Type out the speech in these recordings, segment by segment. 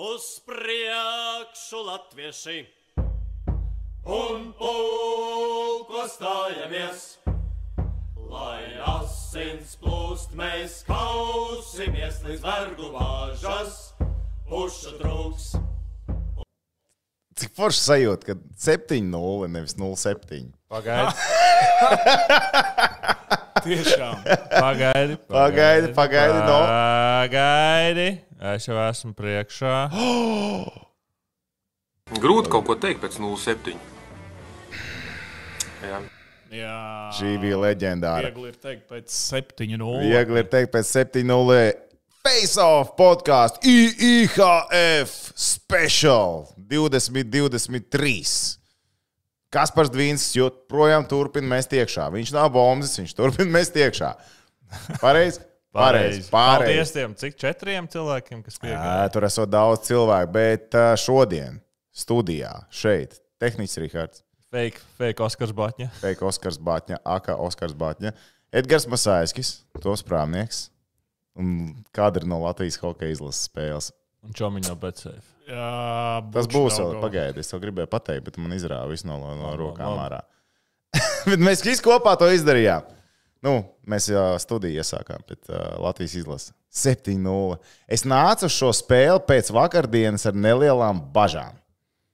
uz priekšu latvieši un pulko stājamies. Lai asins plūst, mēs kausimies līdz vergu vāžas, pušu trūks. Cik forši sajūta, ka 7-0, nevis 0-7. Pagaidi. Tiešām. Pagaidi. Pagaidi, pagaidi, no. Pagaidi. Es jau esmu priekšā. Grūti kaut ko teikt pēc 07. Jā. Jā. Šī bija leģendāra. Viegli ir teikt pēc 7-0. Viegli ir teikt pēc 7-0. Face off podkāstu IIHF special 2023. Kaspars Dvīns joprojām turpina mest iekšā. Viņš nav bombas, viņš turpina mest iekšā. Pareizi? Pareizi. Paldies tiem cik četriem cilvēkiem, kas piekrīt. Tur esot daudz cilvēku, bet ā, šodien studijā šeit tehnicis Rihards, Fake, fake Oskars Batņa. Fake Oskars Batņa, Aka Oskars Batņa, Edgars Masaiskis, tos prāmnieks. Un kāda ir no Latvijas hokeja izlases spēles? Un Čomiņš no BCF. Tas Tas būs vēl pagaidi. Es to gribēju pateikt, bet man izrāva visu no, no Labi, rokām labi. ārā. bet mēs visi kopā to izdarījām. Nu, mēs jau studiju iesākām, bet uh, Latvijas izlase 7-0. Es nācu uz šo spēli pēc vakardienas ar nelielām bažām.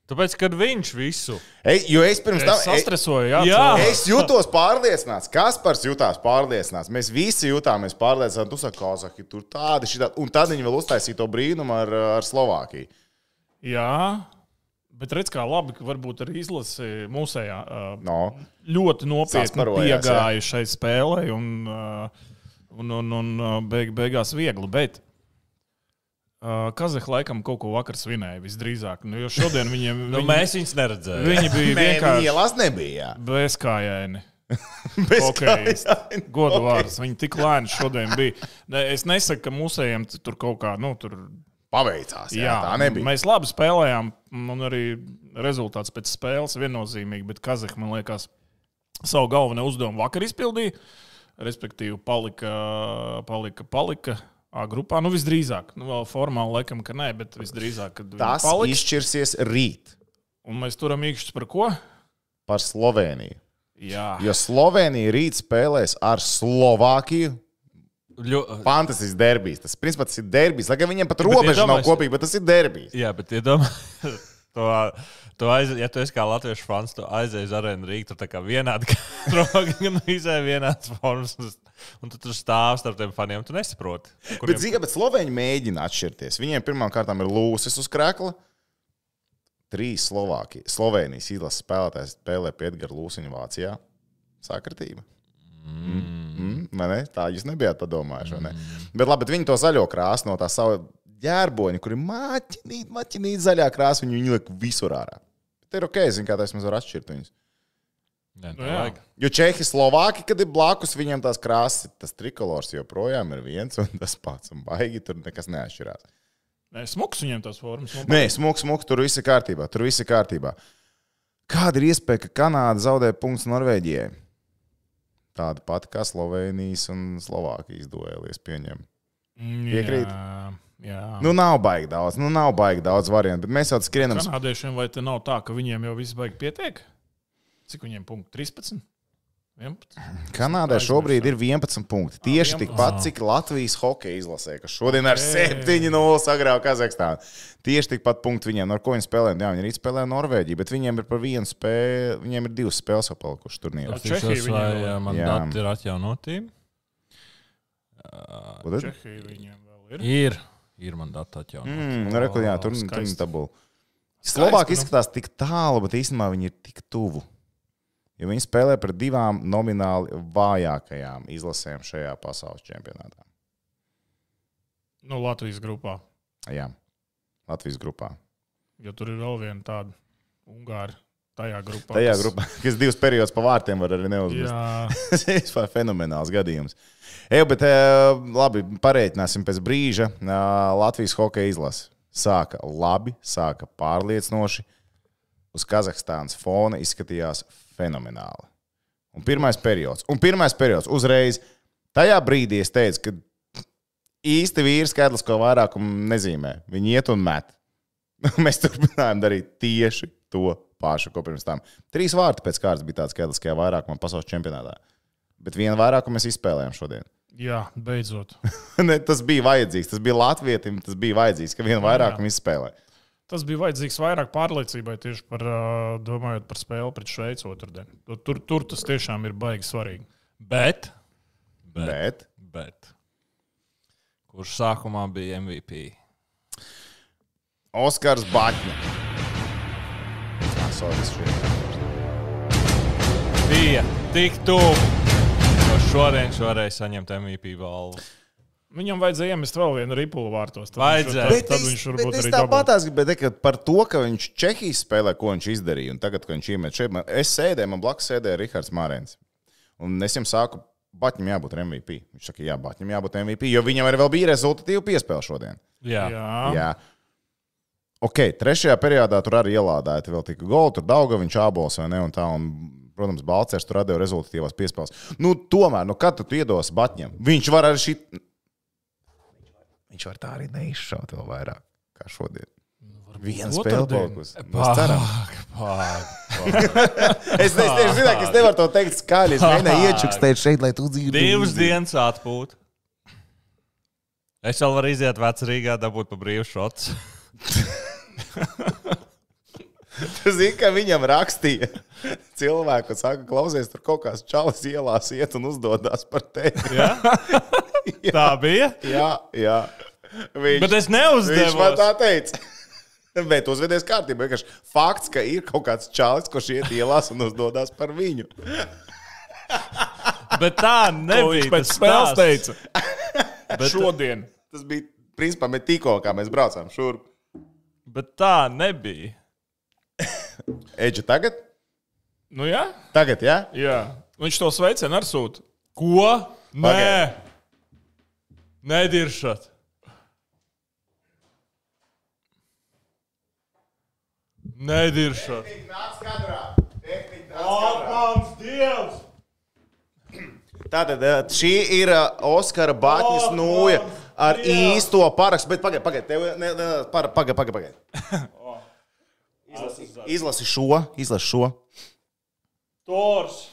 Tāpēc, kad viņš visu Ej, jo es pirms tam es sastresoju, jā, e- jā. Es jutos pārliecināts, Kaspars jutās pārliecināts. Mēs visi jutāmies pārliecināti. Tu saki, Kazaki, tur tādi šitā. Un tad viņi vēl uztaisīja to brīnumu ar, ar Slovākiju. Jā. Bet redz, kā labi, ka varbūt arī izlase mūsējā uh, No. ļoti nopietni piegāja šai spēlei un, uh, un, un, un beig, beigās viegli. Bet uh, Kazahstāna laikam kaut ko vakar svinēja visdrīzāk. Nu, jo šodien viņiem Nu, viņi, mēs viņus neredzējām. viņi bija vienkārši ielās nebija. bezkājaini. Bez Hokejisti. kājas. Godu vārds. Viņi tik lēni šodien bija. Ne, es nesaku, ka mūsējiem tur kaut kā, nu, tur Paveicās. Jā, Jā, tā nebija. Mēs labi spēlējām, un arī rezultāts pēc spēles viennozīmīgi, bet Kazahstāna, man liekas, savu galveno uzdevumu vakar izpildīja. Respektīvi, palika, palika, palika A grupā. Nu, visdrīzāk, nu, vēl formāli laikam, ka nē, bet visdrīzāk, kad Tas paliks. izšķirsies rīt Un mēs turam īkšķus par ko? par Sloveniju. Jā, Jo Slovenija rīt spēlēs ar Slovākiju. Ļo... Fantastisks derbijs. Tas, principā, tas ir derbijs. Lai gan viņiem pat robeža nav iedomājies- kopīga, bet tas ir derbijs. Jā, bet iedomājieties, to, to aiz, ja tu esi kā latviešu fans, tu aizej uz arēnu Rīgā, tur tā kā vienādi roka, gan visai vienāds formas. Un tu tur stāv starp tiem faniem, tu nesaproti. Kuriem... Bet, zini, bet Slovēņi mēģina atšķirties. Viņiem pirmām kārtām ir lūsis uz krēkla. Trīs Slovāki, Slovenijas izlases spēlētājs spēlē pie Edgara Lūsiņa Vācijā. Sākratība. Mm. Mm, vai ne? Tā jūs nebijāt padomājuši. Mm. Bet labi, bet viņi to zaļo krāsu no tā sava ģērboņa, kur ir maķinīta, maķinīta zaļā krāsa, viņi viņu liek visur ārā. Bet ir ok, zinu, kā tas mums var atšķirt viņus. Nē, Nu tā jā. Jo Čehi, Slovāki, kad ir blakus viņiem tās krāsas, tas trikolors joprojām ir viens un tas pats. Un baigi tur nekas neatšķirās. Nē, smuks viņiem tās formas. Nē, smūgs, smūgs, tur viss ir kārtībā. Tur viss ir kārtībā. Kāda ir iespēja, ka Kanāda zaudē punktus Norvēģijai? Tāda pati kā Slovenijas un Slovākijas duēlies pieņem. Mm, Piekrīt? Jā, jā. Nu, nav baigi daudz, nu, nav baigi daudz variantu, mēs jau skrienam. Kanādiešiem vai te nav tā, ka viņiem jau viss baigi pietiek? Cik viņiem punkti? 13? 11? Kanādai šobrīd ir 11 punkti. Tieši 11. tikpat, cik Latvijas hokeja izlasē, kas šodien ar 7-0 sagrāva Kazahstānu. Tieši tikpat punkti viņiem, ar ko viņi spēlē. Jā, viņi arī spēlē Norvēģiju, bet viņiem ir par vienu spēli, viņiem ir divas spēles jau palikušas turnīrā. Čehija Skatīšos, vai viņiem vēl- ā, man Jā. dati ir tad? Čehija viņiem vēl ir. Ir, ir man dati atjaunoti. Mm, nu, reku, jā, tur tur ir tabula. Slovāki nu. izskatās tik tālu, bet īstenībā viņi ir tik tuvu. Jo viņi spēlē par divām nomināli vājākajām izlasēm šajā pasaules čempionātā. Nu, Latvijas grupā. Jā, Latvijas grupā. Jo tur ir vēl viena tāda Ungāra tajā grupā. Tajā kas- grupā, kas divus periodus pa vārtiem var arī. Jā, Tas ir vispār fenomenāls gadījums. Ej, bet eh, labi, pareiķināsim pēc brīža. Eh, Latvijas hokeja izlase sāka labi, sāka pārliecinoši. Uz Kazahstānas fona izskatījās fenomenāli. Un pirmais periods, un pirmais periods uzreiz. Tajā brīdī es teicu, ka īsti vīri skaidrs, ko vairākumu nezīmē. Viņi iet un met. Mēs turpinājām darīt tieši to pašu, ko pirms tam. Trīs vārti pēc kārtas bija tāds skaitliskajā vairākumā pasaules čempionātā. Bet vienu vairākumu mēs izspēlējām šodien. Jā, beidzot. ne, tas bija vajadzīgs. Tas bija Latvijam, tas bija vajadzīgs, ka vienu vairākumu izspēlē. Tas bija vajadzīgs vairāk pārliecībai tieši par, domājot par spēli pret Šveici otrdien. Tur, tur tas tiešām ir baigi svarīgi. Bet, bet, Bet bet. Kurš sākumā bija MVP? Oskars Batņa. Ah. Bija tik tuvu. Jo šodien varēja saņemt MVP balvu. Viņam vajadzēja iemest vēl vienu ripulu vārtos. Tad Vajadzēja. Viņš, tad, tad viņš varbūt arī dabūja. tāpat gribēju teikt, par to, ka viņš Čehijas spēlē, ko viņš izdarīja, un tagad, kad viņš iemet šeit, man, es sēdēju, man blakus sēdēja Rihards Mārēns. Un es viņam sāku, Batņam jābūt MVP. Viņš saka, jā, Batņam jābūt MVP, jo viņam arī vēl bija rezultatīva piespēle šodien. Jā, jā. Jā. Ok, trešajā periodā tur arī ielādēja vēl tika goli, tur dauga viņš ābols vai ne, un tā, un, protams, Balcers tur radīja rezultatīvās piespēles. Nu, tomēr, nu, kad tu iedos Batņam, viņš var arī šī. Viņš var tā arī neizšaut vēl vairāk kā šodien. Viena spēle. Nu, es tieši zinu, ka es nevaru to teikt skaļi. Es mēģināju iečukstēt šeit, lai tu dzīvotu. Divas dienas atpūta. Es vēl varu iziet vecā Rīgā, dabūt pa brīvu šotu. Tu zini, ka viņam rakstīja cilvēku, kas saka, klausies, tur kaut kāds čalis ielās iet un uzdodas par tevi. Ja? Tā bija. Jā, jā. Viņš, Bet es viņš man tā teica. Bet uzvedies kārtībā. Vienkārši fakts, ka ir kaut kāds čalis, kurš iet ielās un uzdodas par viņu. Bet tā nebija. pēc spēles teica. Bet, Šodien. Tas bija principā mēs tikko, kā mēs braucām šurp. bet tā nebija. Eģe tagad? Nu, jā, Tagad, jā? jā. Viņš to sveicienu ar sūtu. Ko? Nē, Pagaid. nediršat. Nediršat. Mans dievs! Tātad eh, šī ir eh, Oskara Batņas nūja ar īsto parakstu. Bet pagaidi, pagaidi, pagaidi, pagaidi. Izlasi, izlasi šo, izlasi šo. Tors!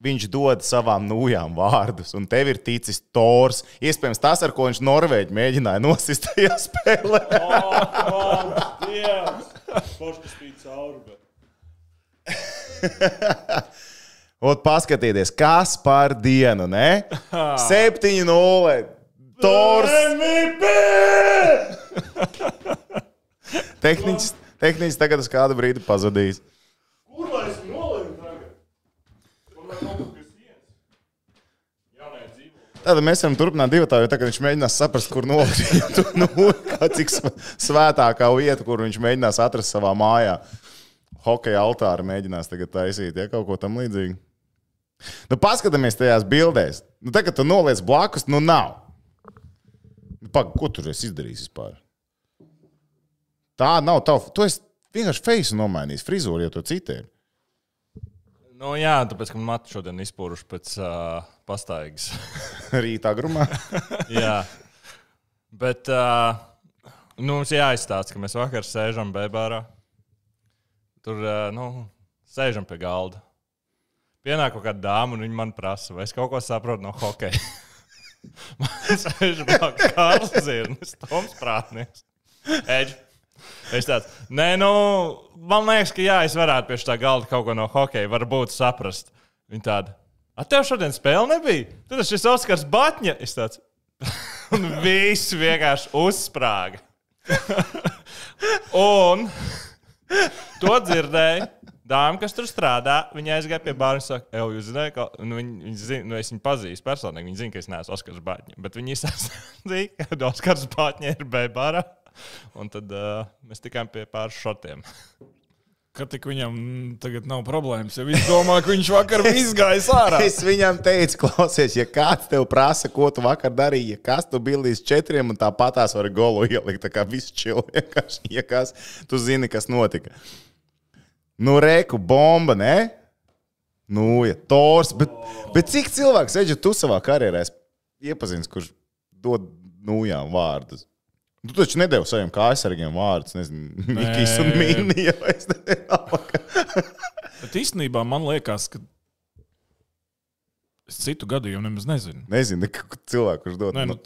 Viņš dod savām nūjām vārdus, un tev ir ticis Tors. Iespējams, tas, ar ko viņš Norvēģi mēģināja nosist tajā spēlē. Dievs! Poškas bija cauri. Ot, paskatieties, kas par dienu, ne? 7-0. Tors. MVP! Tehnicis, tehnicis tagad uz kādu brīdi pazudīs. Kur lai es nolaidu tagad? Kur lai kaut kas pie sienas? Jaunai dzīvo. Tad mēs varam turpināt divu tādu, tagad viņš mēģinās saprast, kur to nu, kā cik sv- svētākā vieta, kur viņš mēģinās atrast savā mājā. Hokeja altāru mēģinās tagad taisīt, ja kaut ko tam līdzīgu. Nu, paskatāmies tajās bildēs. Nu, tagad tu noliec blakus, nu nav. Nu, Pag, ko tur es izdarīju vispār? Tā nav tava. Tu vienkārši face nomainījis frizūru, ja tu citēji. Nu, jā, tāpēc, ka man mati šodien izpūruši pēc uh, pastaigas. Rītā grumā. jā. Bet uh, nu, mums jāizstāsta, ka mēs vakar sēžam Bēbārā. Tur, uh, nu, sēžam pie galda. Pienāk kaut kāda dāma, un viņa man prasa, vai es kaut ko saprotu no hokeja. man sēž blakus Kārls Zirnis, Toms Prātnieks. Edž. Es tāds, nē, nu, man liekas, ka jā, es varētu pie tā galda kaut ko no hokeja, varbūt saprast. Viņa tāda, a tev šodien spēle nebija? Tad šis Oskars Batņa. Es tāds, un viss vienkārši uzsprāga. un to dzirdēju. Dāma, kas tur strādā, viņa aizgāja pie bāra un saka, Ej, jūs zināt, ka nu, viņa, viņa zina, nu, es viņu pazīstu personīgi. Viņa zina, ka es neesmu Oskars Batņa. Bet viņa izsaka, ka Oskars Batņa ir bērā. Un tad uh, mēs tikām pie pāris šotiem. Ka tik viņam tagad nav problēmas. Ja viņš domā, ka viņš vakar izgājis ārā. Es viņam teicu, klausies, ja kāds tev prasa, ko tu vakar darīji, ja kas tu biji līdz četriem, un tāpatās var golu ielikt. Tā kā viss vienkārši, ja kas, tu zini, kas notika. Nu, reku bomba, ne? Nu, ja tors, bet, bet cik cilvēks, Eģi, tu savā karjerā esi iepazinis, kurš dod nūjām vārdus? Tu taču nedevi saviem kājsargiem vārdus, nezinu, Mikls un Mīnija. Bet īstenībā man liekas, ka es citu gadījumu nemaz nezinu. Nezinu, cilvēku, kurš dod. Nē, nu,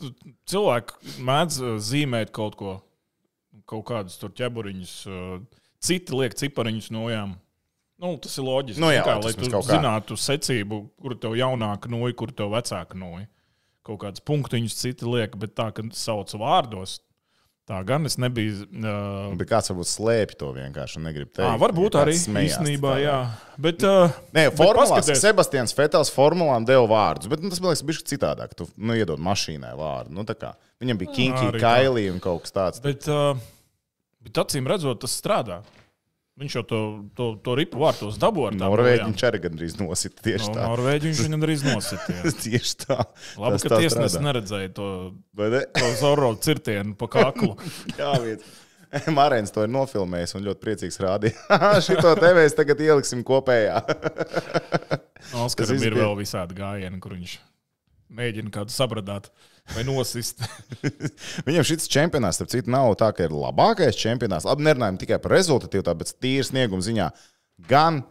cilvēki mēdz uh, zīmēt kaut ko, kaut kādus tur ķeburiņus. uh, Citi liek cipariņus nojām. Nu, tas ir loģiski. Nu jā, kā, lai tu zinātu secību, kur tev jaunāka noja, kur tev vecāka noja. Kaut kādus punktiņus citi liek, bet tā, ka sauc vārdos, tā gan es nebiju. Uh, Bet kāds varbūt slēpj to vienkārši un negrib teikt. à, varbūt arī smējās īstenībā, tā. jā. Bet, uh, Nē, paskaties- Sebastians Fetels formulām deva vārdus, bet nu, tas man liekas, bija citādāk. Tu nu, iedod mašīnai vārdu. Nu, tā kā, viņam bija Kinki. Kailī un kaut kas tāds. Bet, uh, bet acīm redzot, tas strādā. Viņš jau to, to, to ripu vārtos dabūja. Norvēģi viņš arī gandrīz nosita tieši No, tā. Norvēģi viņš arī iznosīja. tieši tā. Labi, Tas ka tiesnesis neredzēja to, to Zoro cirtienu pa kaklu. Jā, viens. Marēns to ir nofilmējis un ļoti priecīgs rādīja. Šito te mēs tagad ieliksim kopējā. Oskaram viss ir vēl visādi gājieni, kur viņš mēģina kādu sabradāt vai nosist. Viņam šis čempionāts, starp citu, nav tā, ka ir labākais čempionāts. Labi, nerunājam tikai par rezultātu, bet tīri snieguma ziņā. Gan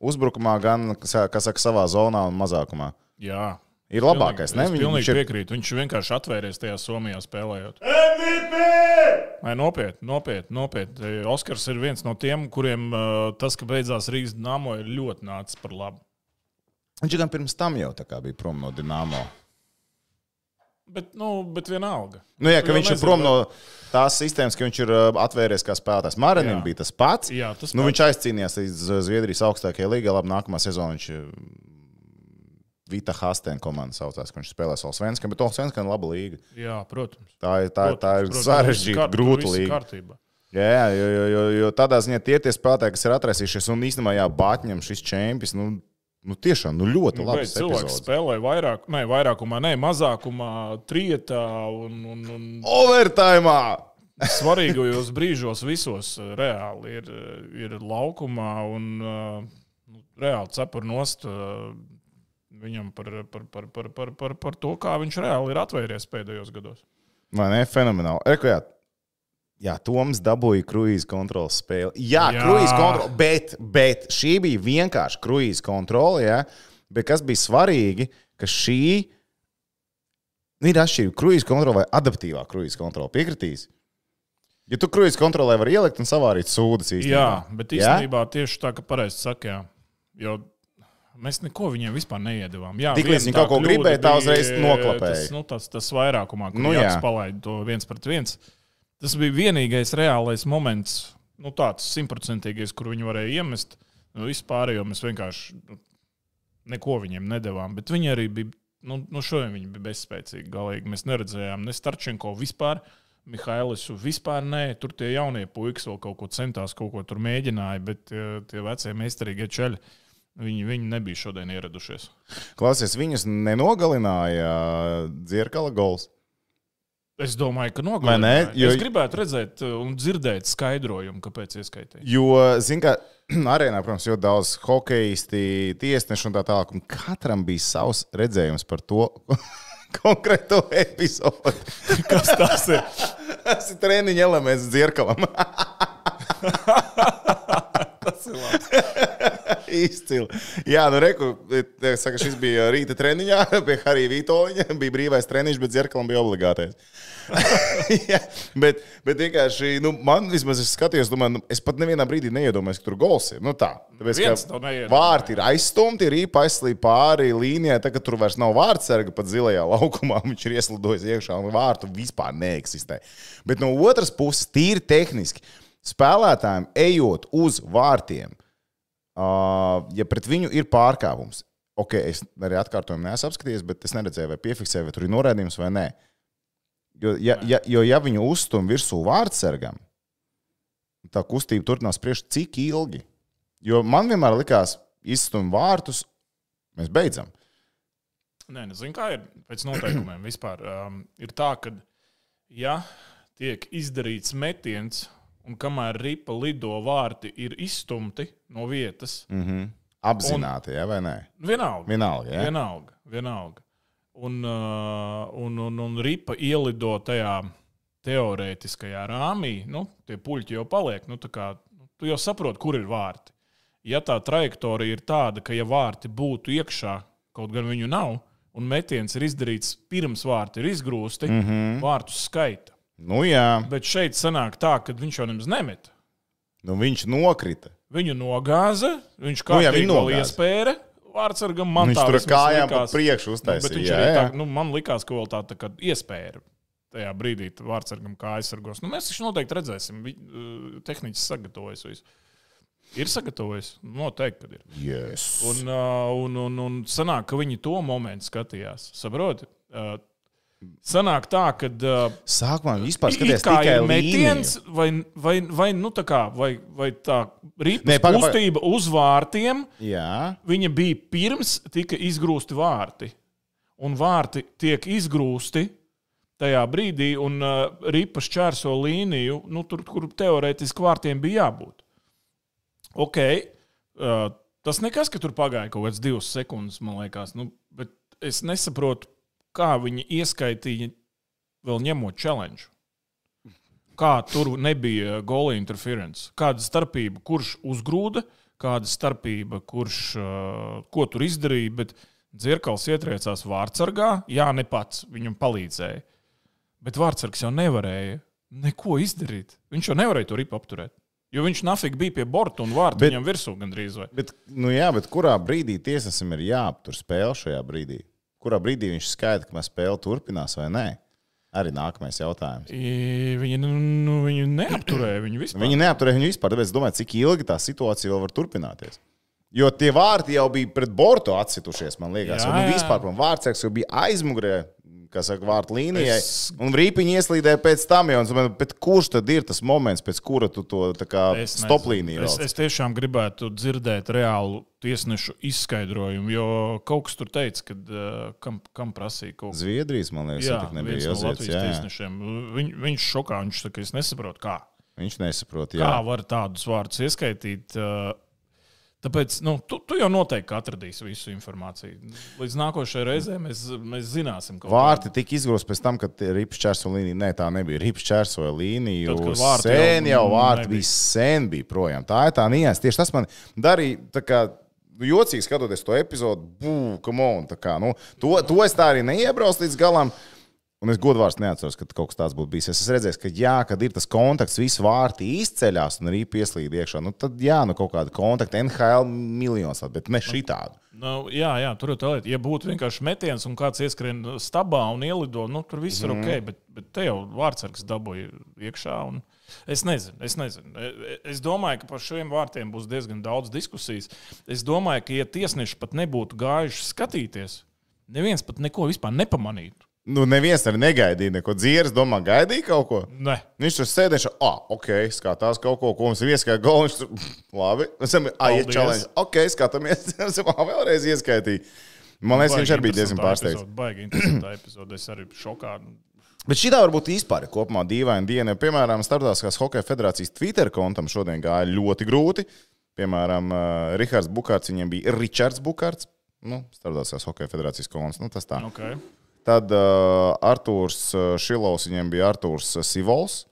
uzbrukumā, gan, kas kas saka, savā zonā un mazākumā. Jā. Ir labākais, ne? Es Viņ- pilnīgi viņš ir- piekrītu. Viņš vienkārši atvērties tajā Somijā spēlējot. Nē, nopietni, nopietni. nopietni. Oskars ir viens no tiem, kuriem tas, ka beidzās Rīgas dīnāmo, ir ļoti nācis par labu. Viņš gan pirms tam jau tā kā bija prom no Dienāmo. Bet, nu, bet vienalga. Nu, jā, ka viņš ir nezini, prom no tās sistēmas, ka viņš ir atvēries kā spēlētājs. Marenim Jā. bija tas pats. Jā, tas nu, pats. viņš aizcīnījās līdz Zviedrijas augstākajai līgai. Labi, nākamā sezona viņš Vita Hastena komanda saucās, ka viņš spēlē Solsvenskam, bet Solsvenskam ir laba līga. Jā, protams. Tā ir, tā, tā ir Protams, sarežģīta, grūta līga. kārtībā. Jā, jā, jo, jo, jo, jo tādā ziņā tie ir tie spēlētāji, kas ir atraisījušies, un īstenībā, jā, Bāķņam šis čempions, nu, nu tiešām, nu, ļoti Nu, labi. cilvēks spēlē vairāk, ne, vairākumā, ne mazākumā, trietā un, un, un Overtime! svarīgajos brīžos visos eh, reāli ir, eh, ir laukumā un eh, nu, reāli cepur nost viņam par, par, par, par, par, par, par to, kā viņš reāli ir atvērties pēdējos gados. Vai ne? Fenomenāli. Reku, jā. Jā, Toms dabūja kruīza kontrolas spēli. Jā, jā. Jā. kruīza kontrole, bet, bet šī bija vienkārši kruīza kontrole. Jā. Bet kas bija svarīgi, ka šī ir atšķirība. Kruīza kontrole vai adaptīvā kruīza kontrole piekritīs. Ja tu kruīza kontrolē var ielikt un savārīt sūdas īstenībā. Jā, bet īstenībā tieši tā, ka pareizi saka, jā. jo mēs neko viņiem vispār neiedavām. Jā, Tiklīdz viena viņi kaut ko gribēja, tā uzreiz noklapēja. Tas, nu, tas, tas vairākumā, kur Nu, jā. Jānis palaida to viens pret viens. Tas bija vienīgais reālais moments, nu, tāds simtprocentīgais, kur viņi varēja iemest. Nu, vispārējo mēs vienkārši nu, neko viņiem nedavām. Bet viņi arī bija, nu, nu šodien viņi bija bezspēcīgi. Galīgi mēs neredzējām ne Starčenko vispār. Mihailis vispār nē, tur tie jaunie puikas vēl kaut ko centās, kaut ko tur mēģināja, bet tie, tie vecie meistarīgie ceļi, viņi, viņi nebija šodien ieradušies. Klausies, viņus nenogalināja dzirkala gols. Es domāju, ka nogalināja. Jo- Es gribētu redzēt uh, un dzirdēt skaidrojumu, kāpēc ieskaitīja. Jo, zināmā mērā, arēnā, protams, ļoti daudz hokeisti, tiesneši un tā tālāk. Un katram bija savs redzējums par to konkrēto episodu. Kas tas ir? Tas ir treniņa elements dzirkalam. Tas ir labi. Izcili. Jā, nu, reku, saka, šis bija rīta treniņā, pie Harija Vitoļņa. Bija brīvais treniņš, bet dzirkalam bija obligātais. Jā, bet, bet vienkārši, nu, man vismaz es skatījos, domāju, nu, es pat nevienā brīdī neiedomājos, ka tur gols ir. Nu, tā, tāpēc, ka vārti ir aizstumti, ir īpa aizslīd pāri līnijai, tagad tur vairs nav vārdsarga pat zilajā laukumā, viņš ir ieslidojis iekšā un vārtu vispār neeksistē. Bet no otras puses, tīri tehniski, spēlētājiem ejot uz vārtiem, ja pret viņu ir pārkāpums, ok, es arī atkārtojumu neesmu apskatījies, bet es neredzēju, vai piefiksēju, vai tur ir norādījums vai nē. Jo, ja, ja, jo, ja viņu uzstum virsū vārdsargam, tā kustība turpinās priekš cik ilgi. Jo man vienmēr likās, izstum vārtus, mēs beidzam. Nē, nezinu, kā ir pēc noteikumiem vispār. Um, ir tā, ka, ja tiek izdarīts metiens, un kamēr ripa lido vārti ir izstumti no vietas, Mm -hmm. Apzināti, ja, vai nē? vienalga. Vienalga. Ja? Vienalga, vienalga. Un, un, un, un ripa ielido tajā teorētiskajā rāmī, nu, tie puļķi jau paliek. Nu, kā, nu, tu jau saproti, kur ir vārti. Ja tā trajektorija ir tāda, ka ja vārti būtu iekšā, kaut gan viņu nav, un metiens ir izdarīts pirms vārti ir izgrūsti, mm -hmm. vārtus skaita. Nu, jā, Bet šeit sanāk tā, ka viņš jau nemaz nemeta. nu, viņš nokrita. Viņu nogāza, viņš Nu, kā jau nogāza. iespēja. Vārdsargam man Viņš tur kājām likās. priekšu Nu, uztaisīja. viņš jā, jā. tā, nu, man likās, ka vēl tā, tā kā iespēja tajā brīdī vārdsargam kā aizsargos. Nu, mēs taču noteikti redzēsim, uh, tehniķis sagatavojas visu. Ir sagatavojis? Noteikti, ka ir. Yes. Un, uh, un, un, un sanāk, ka viņi to momentu skatījās. Saproti? Sanāk tā, ka uh, Sākumā vispār skaties kā ir metiens, metiens. vai, vai, vai, nu, tā kā, vai, vai tā rīpa kustība uz vārtiem Jā, viņa bija pirms tika izgrūsti vārti. Un vārti tiek izgrūsti tajā brīdī, un uh, ripa šķērso līniju, nu, tur, kur teorētiski vārtiem bija jābūt. Ok, uh, tas nekas, ka tur pagāja kaut kāds divas sekundes, man liekas, nu, bet es nesaprotu, kā viņi ieskaitīja vēl ņemot challenge. Kā tur nebija gola interference? Kāda starpība, kurš uzgrūda, kāda starpība, kurš uh, ko tur izdarīja, bet dzirkals ietriecās vārdsargā. Jā, ne pats viņam palīdzēja. Bet vārdsargs jau nevarēja neko izdarīt. Viņš jau nevarēja to ripu apturēt. Jo viņš nafīgi bija pie borta un vārta Bet- viņam virsū gandrīz. Vai. bet, nu jā, bet kurā brīdī tiesnesim ir jāaptur spēle šajā brīdī? Kurā brīdī viņš skaidrs, ka mēs spēle turpinās vai nē? Arī nākamais jautājums. I- Viņi, nu, nu, viņi neapturēja viņu vispār. Viņi neapturēja viņu vispār, tāpēc es domāju, cik ilgi tā situācija vēl var turpināties. Jo tie vārti jau bija pret bortu atsitušies, man liekas. Jā, jā. vispār man vārdsargs jau bija aizmugurē, kas saka, vārtu līnijai. Es-. Un rīpiņi ieslīdēja pēc tam, jau, domāju, bet kurš tad ir tas moments, pēc kura tu to kā Es nezinu. stoplīniju Es, es tiešām gribētu dzirdēt reālu tiesnešu izskaidrojumu, jo kaut kas tur teica, ka uh, kam, kam prasīja kaut ko. Zviedrijas, man liekas, Jā, jā, nebija viens no. Latvijas tiesnešiem. Viņ, viņš šokā, viņš saka, es nesaprotu, kā. Viņš nesaprot, Kā jā. var tādus vārdus ieskaitīt? uh, Tāpēc nu, tu, tu jau noteikti atradīsi visu informāciju. Līdz nākošajai reizei mēs, mēs zināsim, ko Vārti tika izgrozti pēc tam, kad rips čērso līniju. Nē, tā nebija. Rips čērsoja līniju. Tad, vārti sen jau jau vārti nebija. bija sen bija projām. Tā ir tā nianses. Tieši tas man darīja. nu, Jocīgi skatoties to tā kā, nu, to, to es tā arī neiebraucu līdz galam. Un es godvārds neatceros, ka kaut kas tāds būtu bijis. Es esmu redzējis, ka, jā, kad ir tas kontakts, visi vārti izceļas un arī pieslīd iekšā. Nu, tad, jā, nu, kaut kāda kontakta, NHL miljonus, bet ne šī tādu. Nu, jā, jā, tur ir tā lieta. Ja būtu vienkārši metiens un kāds ieskrien stabā un ielido, nu, tur viss ir Mhm. ok. Bet, bet te jau vārdsargs dabūja iekšā. un Es nezinu, es nezinu. E- e- Es domāju, ka par šiem vārtiem būs diezgan daudz diskusijas. Es domāju, ka, ja tiesneši pat nebūtu gājuši skatīties, neviens pat neko vispār nepamanītu. Nu, neviens arī negaidīja neko. Dzīves, domā, gaidīja kaut ko. Ne. Viņš tur sēdēja, ah, ok, skatās kaut ko, ko mums ir ieskaitīts. Golš tur, labi, esam, ah, ir challenge. Ok, skatāmies, esam ah, vēlreiz ieskaitīti. Man liekas, viņš arī bija diezgan pārsteigts. Baigi interesanta epizode. Es arī šokā. Bet šī tā varbūt vispār ir kopumā dīvaina diena. Piemēram, Startautiskās Hokeja federācijas Twitter kontam šodien gāja ļoti grūti. Piemēram, uh, Rihards Bukārts, viņiem bija Ričards Bukārts. Nu, Startautiskās Hokeja federācijas konts. Nu, tas tā. Okay. Tad uh, Arthurs Šilovs, viņiem bija Arthurs Sivols.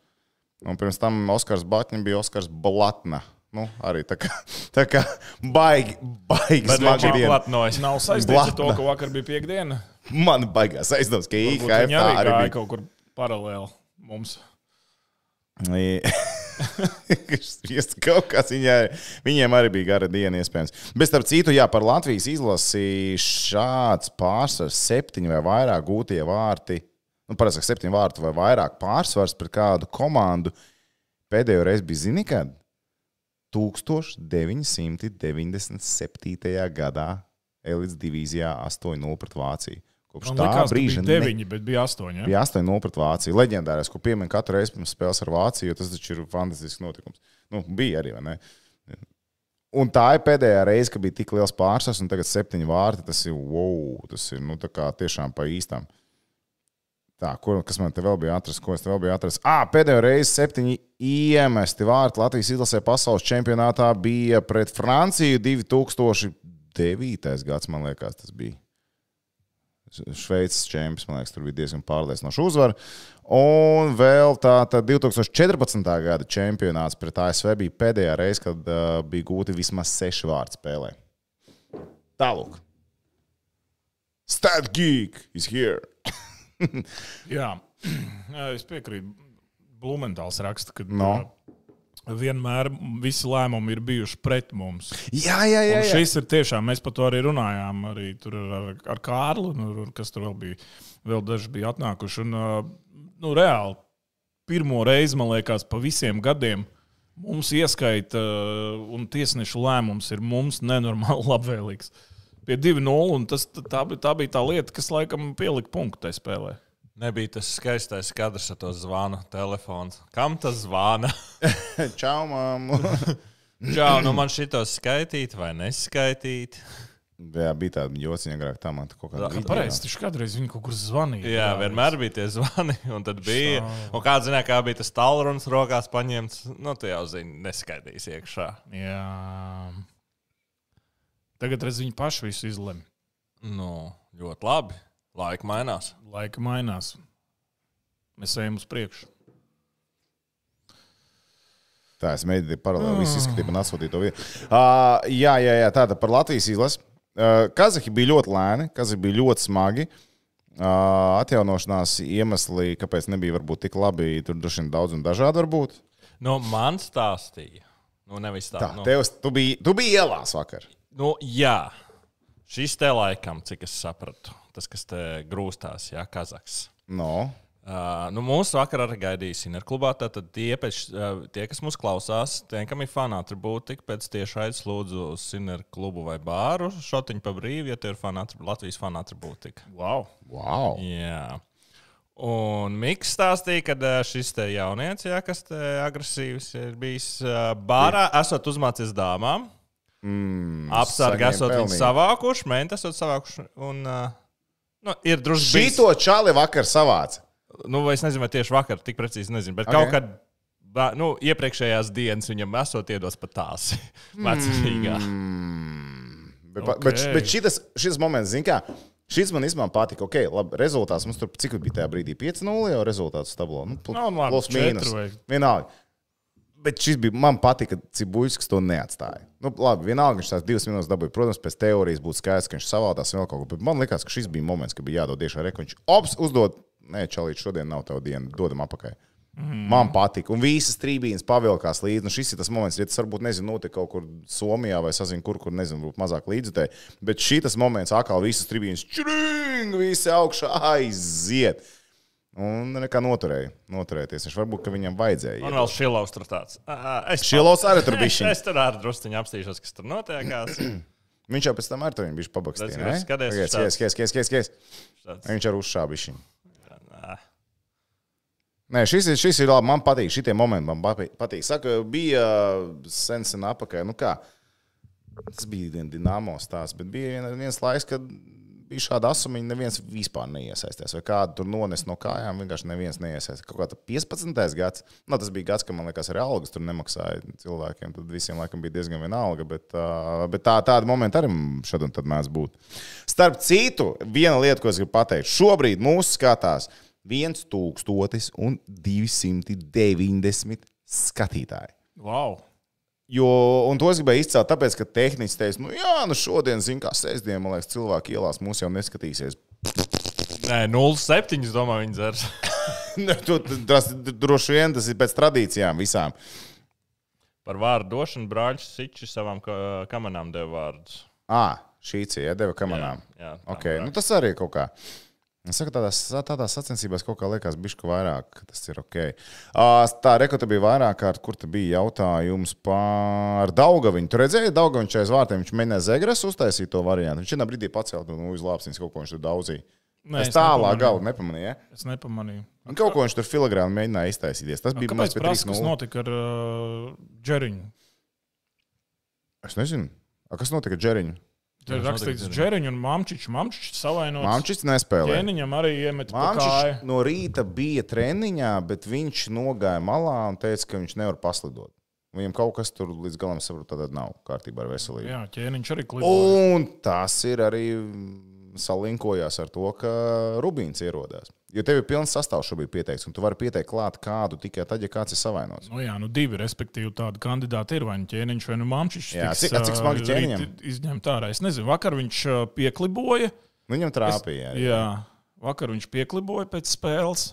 Un pirms tam Oskars Batņam bija Oskars Blatna. Nu, arī tā kā, tā kā baigi, baigi ir diena. Nav saistīts ar to, ka vakar bija piekdiena. Man baigās aizdoms, ka IHF arī arī bija. kaut kur paralēli mums. Kaut kas viņai, viņiem arī bija gara diena, iespējams. Bet, starp citu, jā, par Latvijas izlasi šāds pārsvars, septiņi vai vairāk gūtie vārti. Nu, parasti septiņi vārti vai vairāk pārsvars pret kādu komandu. Pēdējo reizi bija zini, kad 1997. gadā Elites divīzijā 8-0 pret Vāciju. Kopš Man tā liekas, brīža bija deviņi, bet bija astoņi. Ja? Bija 8-0 pret Vāciju. Leģendārais, ko piemin katru reizi pirms spēles ar Vāciju, tas taču ir fantastisks notikums. Nu, bija arī, vai ne? Un tā ir pēdējā reize, kad bija tik liels pārsvars, un tagad septiņi vārti. Tas ir wow, tas ir nu, tiešām pa īstam. Tā, kur, kas man te vēl bija atrasts? Ko es te vēl biju atrasts? Ah, pēdējo reizi septiņi iemesti vārti Latvijas izlasē pasaules čempionātā bija pret Franciju 2009. gads, man liekas, tas bija. Šveices čempions, man liekas, tur bija diezgan pārliecinoša uzvara. Un vēl tā, tā 2014. gada čempionāts pret ASV bija pēdējā reize, kad uh, bija gūti vismaz seši vārdi spēlē. Tālāk. Stat geek is here. Jā, es piekrītu. Blumentāls raksta, ka No. Vienmēr visi lēmumi ir bijuši pret mums. Jā, jā, jā. Un jā. šis ir tiešām, mēs par to arī runājām. Arī tur ar, ar Kārlu, nu, kas tur vēl bija. Vēl daži bija atnākuši. Un, nu, reāli, pirmo reizi, man liekas, pa visiem gadiem mums ieskaita, un tiesnešu lēmums ir mums nenormāli labvēlīgs. Pie 2-0, un tas, tā, tā bija tā lieta, kas laikam pielika punktu tajā spēlē. Nebija tas skaistais kadrs ar to zvanu telefonu. Kam tas zvana? Čau, māmu. Jā, nu man šitos skaitīt vai neskaitīt. jā, bija tāda jociņa agrāk, tā man kaut kāda. Jā. Pareizi, taču kādreiz viņi kaut kur zvanīja. Jā, vienmēr bija tie zvani, un tad bija. Un kāds zināja, kā bija tas tālrunis rokās paņemts, nu, tu jau zini, neskaidīs iekšā. Jā. Tagad redz, viņi paši visu izlemj. Nu, ļoti labi. Laika mainās. Laika mainās. Mēs ejam uz priekšu. Tā es mēģināju paralēli visu izskatīt un atsūtīt to vietu. Uh, jā, jā, jā, tāda par Latvijas izlasi. Uh, Kazahi bija ļoti lēni, Kazahi bija ļoti smagi. Uh, atjaunošanās iemesli, kāpēc nebija varbūt tik labi, tur droši vien daudz un dažādi var būt. Nu, man stāstīja. Nu, nevis tā. Tā, nu, tev, tu biji, tu biji ielās vakar. nu, jā, šis te laikam, cik es sapratu, tas, kas te grūstās, jā, Kazaks. No. Uh, nu, mūsu vakarā arī gaidīja Sinerklubā. Tad tie, pēc, uh, tie, kas mūs klausās, tie, kam ir fani atribūti, pēc tiešais lūdzu uz Sinerklubu vai bāru šotiņu pa brīvu, ja tie ir fani atri- Latvijas fani atribūti. Wow. Wow. Jā. Un Mikls stāstīja, ka šis te jaunietis, jā, kas te agresīvs ir bijis bārā, esot uzmācies dāmām. Mm, Apsargi esot viņu savākuši, menti esot savākuši. Un, ā, nu, ir drusku bijis- Šito čali vakar savāca. Nu, es nezinu, vai tieši vakar, tik precīzi nezinu, bet Ok. okay. kaut kad. bā- Nu, iepriekšējās dienas viņam esot iedos pat tās vecākā. Mm. Bet, Ok. okay. bet, bet šitas, šis moments, zin kā, šis man īstenībā patika. Ok, labi, rezultāts mums tur cik bija tajā brīdī? 5-0 jau rezultāts tablo. Nu, pl- Nu, labi, plus mīnus. Vienalga. Bet šis bija, man patika, cik buļbuļs to neatstāja. Nu, labi, vienalga, viņš tās divas minūtes dabūja. Protams, pēc teorijas būtu skaidrs, ka viņš savādās vēl kaut ko. Bet man liekas, ka šis bija moments, kad bija jādod iekšā. Viņš ops, uzdod, nē, čalīt, šodien nav tava diena, dodam apakai. Mm. Man patīk, un visas trījus pavilkās līdzi. Nu, šis ir tas moments, ja tas varbūt nezinu, notika kaut kur Somijā vai sazinu, kur, kur nezinu, būtu mazāk līdzutēji. Bet šis moments, atkal visas trījus, čurīng, visi augšā aiziet. Un nekā noturēja. Noturēties. Viņš varbūt, ka viņam vajadzēja. Un iedot. vēl šilovs tur tāds. Es Šilovs arī tur bija Es, es tur arī druskuļi apstīšos, kas tur notiekās. Viņš jau pēc tam ar to bija pabakstīts. Redz, skaties, Skaties, skaties, skaties, skaties. Viņš ar ā, Nē, šis ir, šis ir labi. Man patīk šie momenti. Man patīk. Saka, bija sen, sen apakaļ. Nu kā, tas bija viens dīnāmo stāsts, bet bija vien- viens laiks, kad bija šāda asumiņa, neviens vispār neiesaistījās. Vai kādu tur nonest no kājām, vienkārši neviens neiesaistījās. Kaut kā tā 15. gads, nu, tas bija gads, kad man liekas, arī algas tur nemaksāja cilvēkiem. Tad visiem laikam bija diezgan vienalga, bet, uh, bet tā, tāda momenta arī šad un tad mēdz būt. Starp citu, viena lieta, ko es gribu pateikt, šobrīd mūsu skatās 1290 skatītāji. Wow. Jo, un to es gribēju izcelt, tāpēc, ka tehniski teica, nu, jā, nu šodien, zina, kā sestdien, man liekas, cilvēki ielās mūs jau neskatīsies. Nē, 0,7. Es domāju, viņi dzers. Nu, Tas droši vien tas ir pēc tradīcijām visām. Par vārdu došanu brāļš Sičs savām ka- kamerām deva vārdus. Ah, šīcija deva kamerām. Jā, jā, Okay. tā Nu, tas arī kaut kā. Es saku, tādās, tādās sacensībās kaut kā liekas, bišķi vairāk, tas ir ok. Tā rekorda bija vairāk kārt, kur bija jautājums par Daugaviņu. Tu redzēji, Daugaviņš aiz vārtiem, viņš mēģināja Zegras uztaisīt to variantu. Viņš vienā brīdī pacēla nu, uz lāpsnes kaut ko viņš tur daudzīja. Nē, es tālāk galu nepamanīju. Ja? Es nepamanīju. Un kaut ko viņš tur filigrāni mēģināja iztaisīties. Tas bija Kāpēc mazliet prasa, kas 3-0. notika ar uh, Džeriņu? Es nezinu. A, kas notika ar Džeriņu? Tur rakstīts notika ar Džeriņu un. Mamčičs savainots. Māmčits nespēlēja. Ķēniņam arī iemet. Māmčits no rīta bija treniņā, bet viņš nogāja malā un teica, ka viņš nevar paslidot. Viņam kaut kas tur līdz galam saprot, tad nav kārtībā ar veselību. Jā, ķēniņš arī kliboja. Un tas ir arī salinkojās ar to, ka Rubīns ierodās. Jo tev ir pilns sastāvs šobrīd pieteikts, un tu vari pieteikt klāt kādu tikai tad, ja kāds ir savainots. Nu, jā, nu divi, respektīvi, tādi kandidāti ir vai nu ķēniņš, vai nu māmčiņš. Jā, tiks, cik- cik smagi rīt ķēniņam? Izņemt ārā. Es nezinu, vakar viņš piekliboja. Nu, Viņam trāpīja. arī. Jā, vakar viņš piekliboja pēc spēles.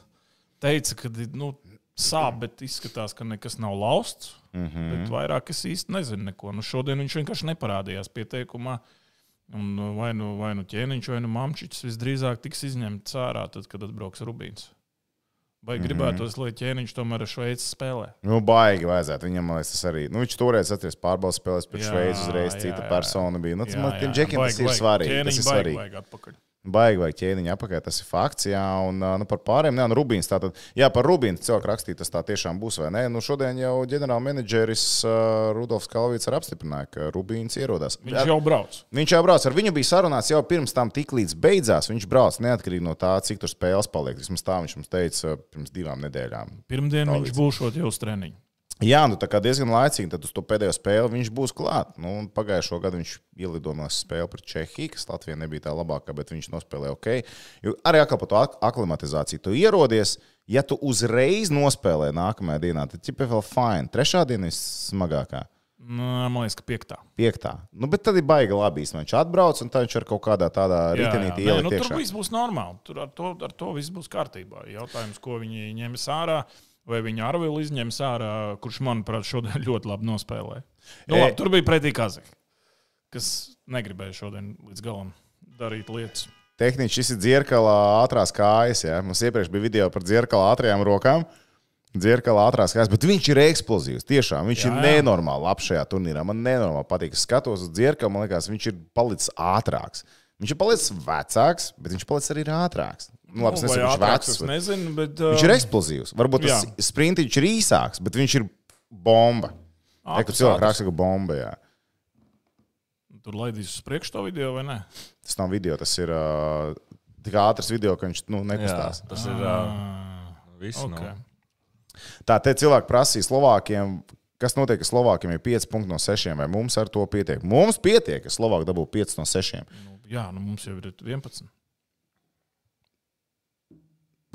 Teica, ka nu, sāp, bet izskatās, ka nekas nav lausts. Mm. -hmm. Bet vairāk es īsti nezinu neko. Nu, šodien viņš vienkārši neparādījās pieteikumā. Un nu, vai nu, vai nu ķēniņš, vai nu mamčiņš visdrīzāk tiks izņemts ārā, tad, kad atbrauks Rubīns. Vai Mhm. gribētos, lai ķēniņš tomēr ar Šveici spēlē? Nu, baigi vajadzētu. Viņam, man liekas, tas arī. Nu, viņš toreiz atceries pārbaudas spēlēs pret Jā, Šveici uzreiz. jā, Cita jā, jā. persona bija. Nu, tas Jā, man jā, džekiem tas baigi, ir baigi. svarīgi. Tas Ķēniņu ir baigi svarīgi. vajag atpakaļ. Baigi vai ķēniņa apakā, tas ir fakts. Jā, un nu, par pārējiem, jā, nu, Rubīns. Tātad, jā, par Rubīnu cilvēku rakstīt, tas tā tiešām būs vai nē. Nu, šodien jau ģenerālmenedžeris uh, Rudolfs Kalvīts arī apstiprināja, ka Rubīns ierodās. Viņš jau brauc. Viņš jau brauc, ar viņu bija sarunāts jau pirms tam, tik līdz beidzās. Viņš brauc neatkarīgi no tā, cik tur spēles paliek. Vismaz tā viņš mums teica pirms divām nedēļām. Pirmdien viņš Kalvīts. būs jau uz treniņu. Jā, nu tā kā diezgan laicīgi, tad uz to pēdējo spēli viņš būs klāt. Nu, pagājušo gadu viņš ielidoja no spēles pret Čehiju, kas Latvijai nebija tā labākā, bet viņš nospēlēja ok. Jo arī atkal par to ak- aklimatizāciju. Tu ierodies, ja tu uzreiz nospēlē nākamajā dienā, tad ķipa vēl fine. Trešā diena ir smagākā. Nu, man liekas, ka piektā. Piektā. Nu, bet tad ir baigi labi. Viņš atbrauc un viņš ar kaut kādā tādā ritenītī Nē, nu, tur viss būs normāli. Tur ar to, ar to viss būs kārtībā. Jautājums, ko viņi ņems ārā, vai viņi ar vēl izņems ārā, kurš, manuprāt, šodien ļoti labi nospēlēja. Nu, E- labi, tur bija pretī Kazahs, kas negribēja šodien līdz galam darīt lietas. Tehniski šis ir dzirkala ātrās kājas. Ja? Mums iepriekš bija video par dzirkala ātrajām rokām. Dzirkala ātrās kājas, bet viņš ir eksplozīvs. Tiešām viņš jā, Jā, ir nenormāli labs šajā turnīrā. Man nenormāli patīk. Es skatos uz dzirkalu, man liekas, viņš ir palicis ātrāks. Viņš ir palicis vecāks, bet viņš palicis arī ātrāks. Nu, labi, es nesaku, viņš ir ātrāks, vecs. es bet nezinu, bet. Viņš ir eksplozīvs. Varbūt tas Jā. sprintiņš ir īsāks, bet viņš ir bomba. cilvēku ātrs. raksta, ka bomba. Jā. Tur laidīs uz priekšu to video vai ne? Tas nav video, tas ir uh, tik ātrs video, ka viņš nu, Jā, nekustās. tas ir uh, viss. Okay. Okay. Tā te cilvēki prasīja Slovākiem, kas notiek, ka Slovākiem ir 5 punkti no 6, vai mums ar to pietiek? Mums pietiek, ka Slovāki dabū 5 no 6. Nu, jā, nu mums jau ir 11.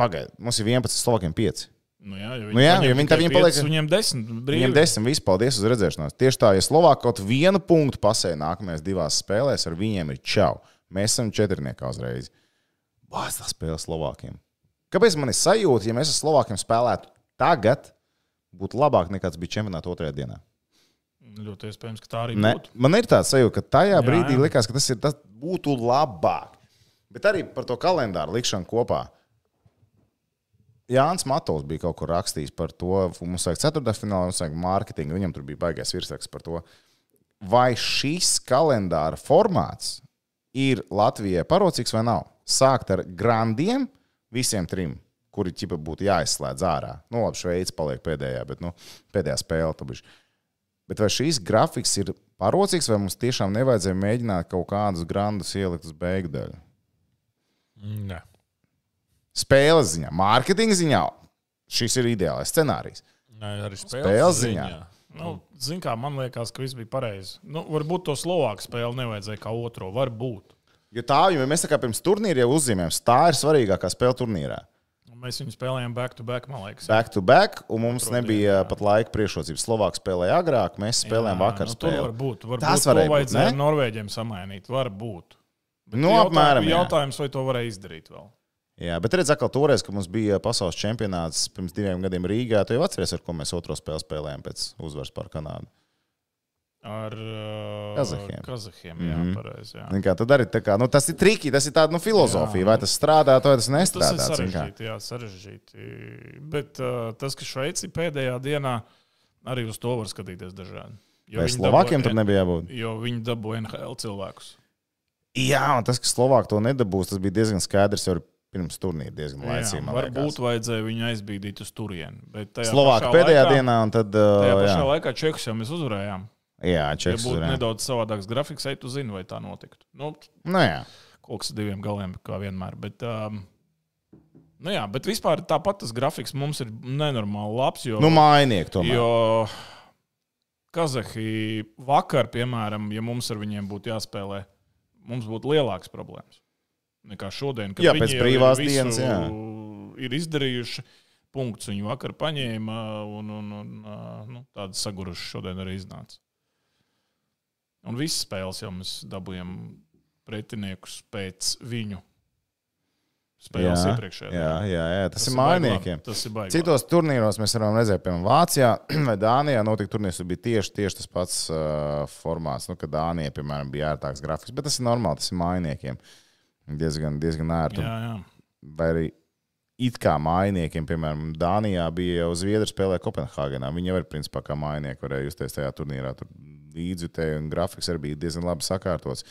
Pagaidiet, mums ir 11, Slovākiem 5. Nu, jā, ja Nu jā, viņi tikai tā- viņi piecas, paliek- Viņiem 10. Brīvi. Viņam 10, viss paldies uz redzēšanos. Tieši tā, ja Slovāki kaut vienu punktu pasēja nākamajās divās spēlēs, ar viņiem ir čau. Mēs esam četrniekā uzreiz. Bāz tā spēle Slovākiem. Kāpēc man ir sajūta, ja mēs ar Slovākiem spēlētu tagad, būtu labāk nekā tas bija čempionāta otrajā dienā? Ļoti iespējams, ka tā arī Ne, būtu. man ir tāds sajūta, ka tajā Jā, brīdī jā. likās, ka tas, ir, tas būtu labāk. Bet arī par to kalendāru likšanu kopā. Jānis Matovs bija kaut kur rakstījis par to, mums vajag ceturdaļfinālā, mums vajag mārketingu. Viņam tur bija baigais virsraksts par to. Vai šis kalendāra formāts ir Latvijai parocīgs vai nav? Sākt ar grandiem, visiem trim, kuri ķipa būtu jāizslēdz ārā. Nu, labi, Šveice paliek pēdējā, bet nu, pēdējā spēle. Tabiši. Bet vai šīs grafiks ir parocīgs, vai mums tiešām nevajadzēja mēģināt kaut kādus grandus ielikt uz beigu daļu? Nē. Spēles ziņā, mārketinga ziņā, šis ir ideālais scenārijs. Nē, arī Spēles spēles ziņā. ziņā. Nu, Ziniet, kā man liekas, ka viss bija pareizi. Nu, varbūt to Slovāku spēli nevajadzēja kā otro. Varbūt. Jo tā, jo mēs tā kā pirms turnīra jau uzzīmējām, tā ir svarīgākā spēle turnīrā. Mēs viņu spēlējām back to back, man liekas. Back to back, un mums Otro nebija dienu, jā. pat laika priekšrocības. Slovāks spēlēja agrāk, mēs spēlējām vakar nu, tur spēli. varbūt. varbūt Tas to varēja būt? Norvēģiem samainīt. Varbūt. Bet Nu, jautā- apmēram, jā. Jautājums, vai to varēja izdarīt vēl? Jā, bet redziet, atkal toreiz, kad mums bija pasaules čempionāts pirms diviem gadiem Rīgā, tu jau atceries, ar ko mēs otro spēli spēlējām pēc uzvaras par Kanādu. Ar uh, Kazahiem. Kazahiem jā, Mhm. pareizi. Jā. Zini Kā, tad arī kā, nu, tas ir triki, tas ir tāds nu, filozofija. Jā, Vai tas strādā, vai tas Tas ir nestrādā. zini kā. sarežģīti, jā, sarežģīti. Bet uh, tas, ka Šveici pēdējā dienā arī uz to var skatīties dažādi. Jo Slovākiem tur nebija jābūt? Jo viņi dabūja NHL cilvēkus. Jā, un tas, ka Slovāki to nedabūs, tas bija diezgan skaidrs jau pirms turnīra. Diezgan laicīgi. varbūt liekas. vajadzēja viņu aizbīdīt uz turieni. bet tajā Slovāki pašā pēdējā laikā, dienā, un tad. Tajā Uh, pašā jā, laikā Čehijas jau mēs uzvarējām. jā Ja čeks. būtu Jā. nedaudz savādāks grafiks, ej, tu zini, vai tā notiktu. Nu, Nu, jā. kas ar diviem galiem, kā vienmēr. Bet, um, nu jā, bet vispār tāpat tas grafiks mums ir nenormāli labs. Jo, Nu, mainiek tomēr. jo Kazahi vakar, piemēram, ja mums ar viņiem būtu jāspēlē, mums būtu lielākas problēmas. Nekā šodien. kad Jā, pēc brīvās dienas, jā. Ir izdarījuši. Punkts viņu vakar paņēma, un, un, un nu, tāda saguruša šodien arī iznāca. Un visas spēles jau mēs dabūjām pretiniekus pēc viņu spēles Jā, iepriekšējā. Jā, jā, jā, tas, tas ir mainiekiem. Tas ir baigi. Citos turnīros mēs varam redzēt, piemēram, Vācijā vai Dānijā notika turnīrs, kur bija tieši, tieši tas pats uh, formāts. Nu, kad Dānijā, piemēram, bija ērtāks grafiks, bet tas ir normāli, tas ir mainiekiem. Diezgan, diezgan ērti. Jā, jā. Vai arī it kā mainiekiem, piemēram, Dānijā bija jau Zviedri spēlē Kopenhāgenā. Viņi jau ir principā kā mainieki, varēja justies tajā turnīrā. Tur līdzjutēji un grafiks arī bija diezgan labi sakārtots.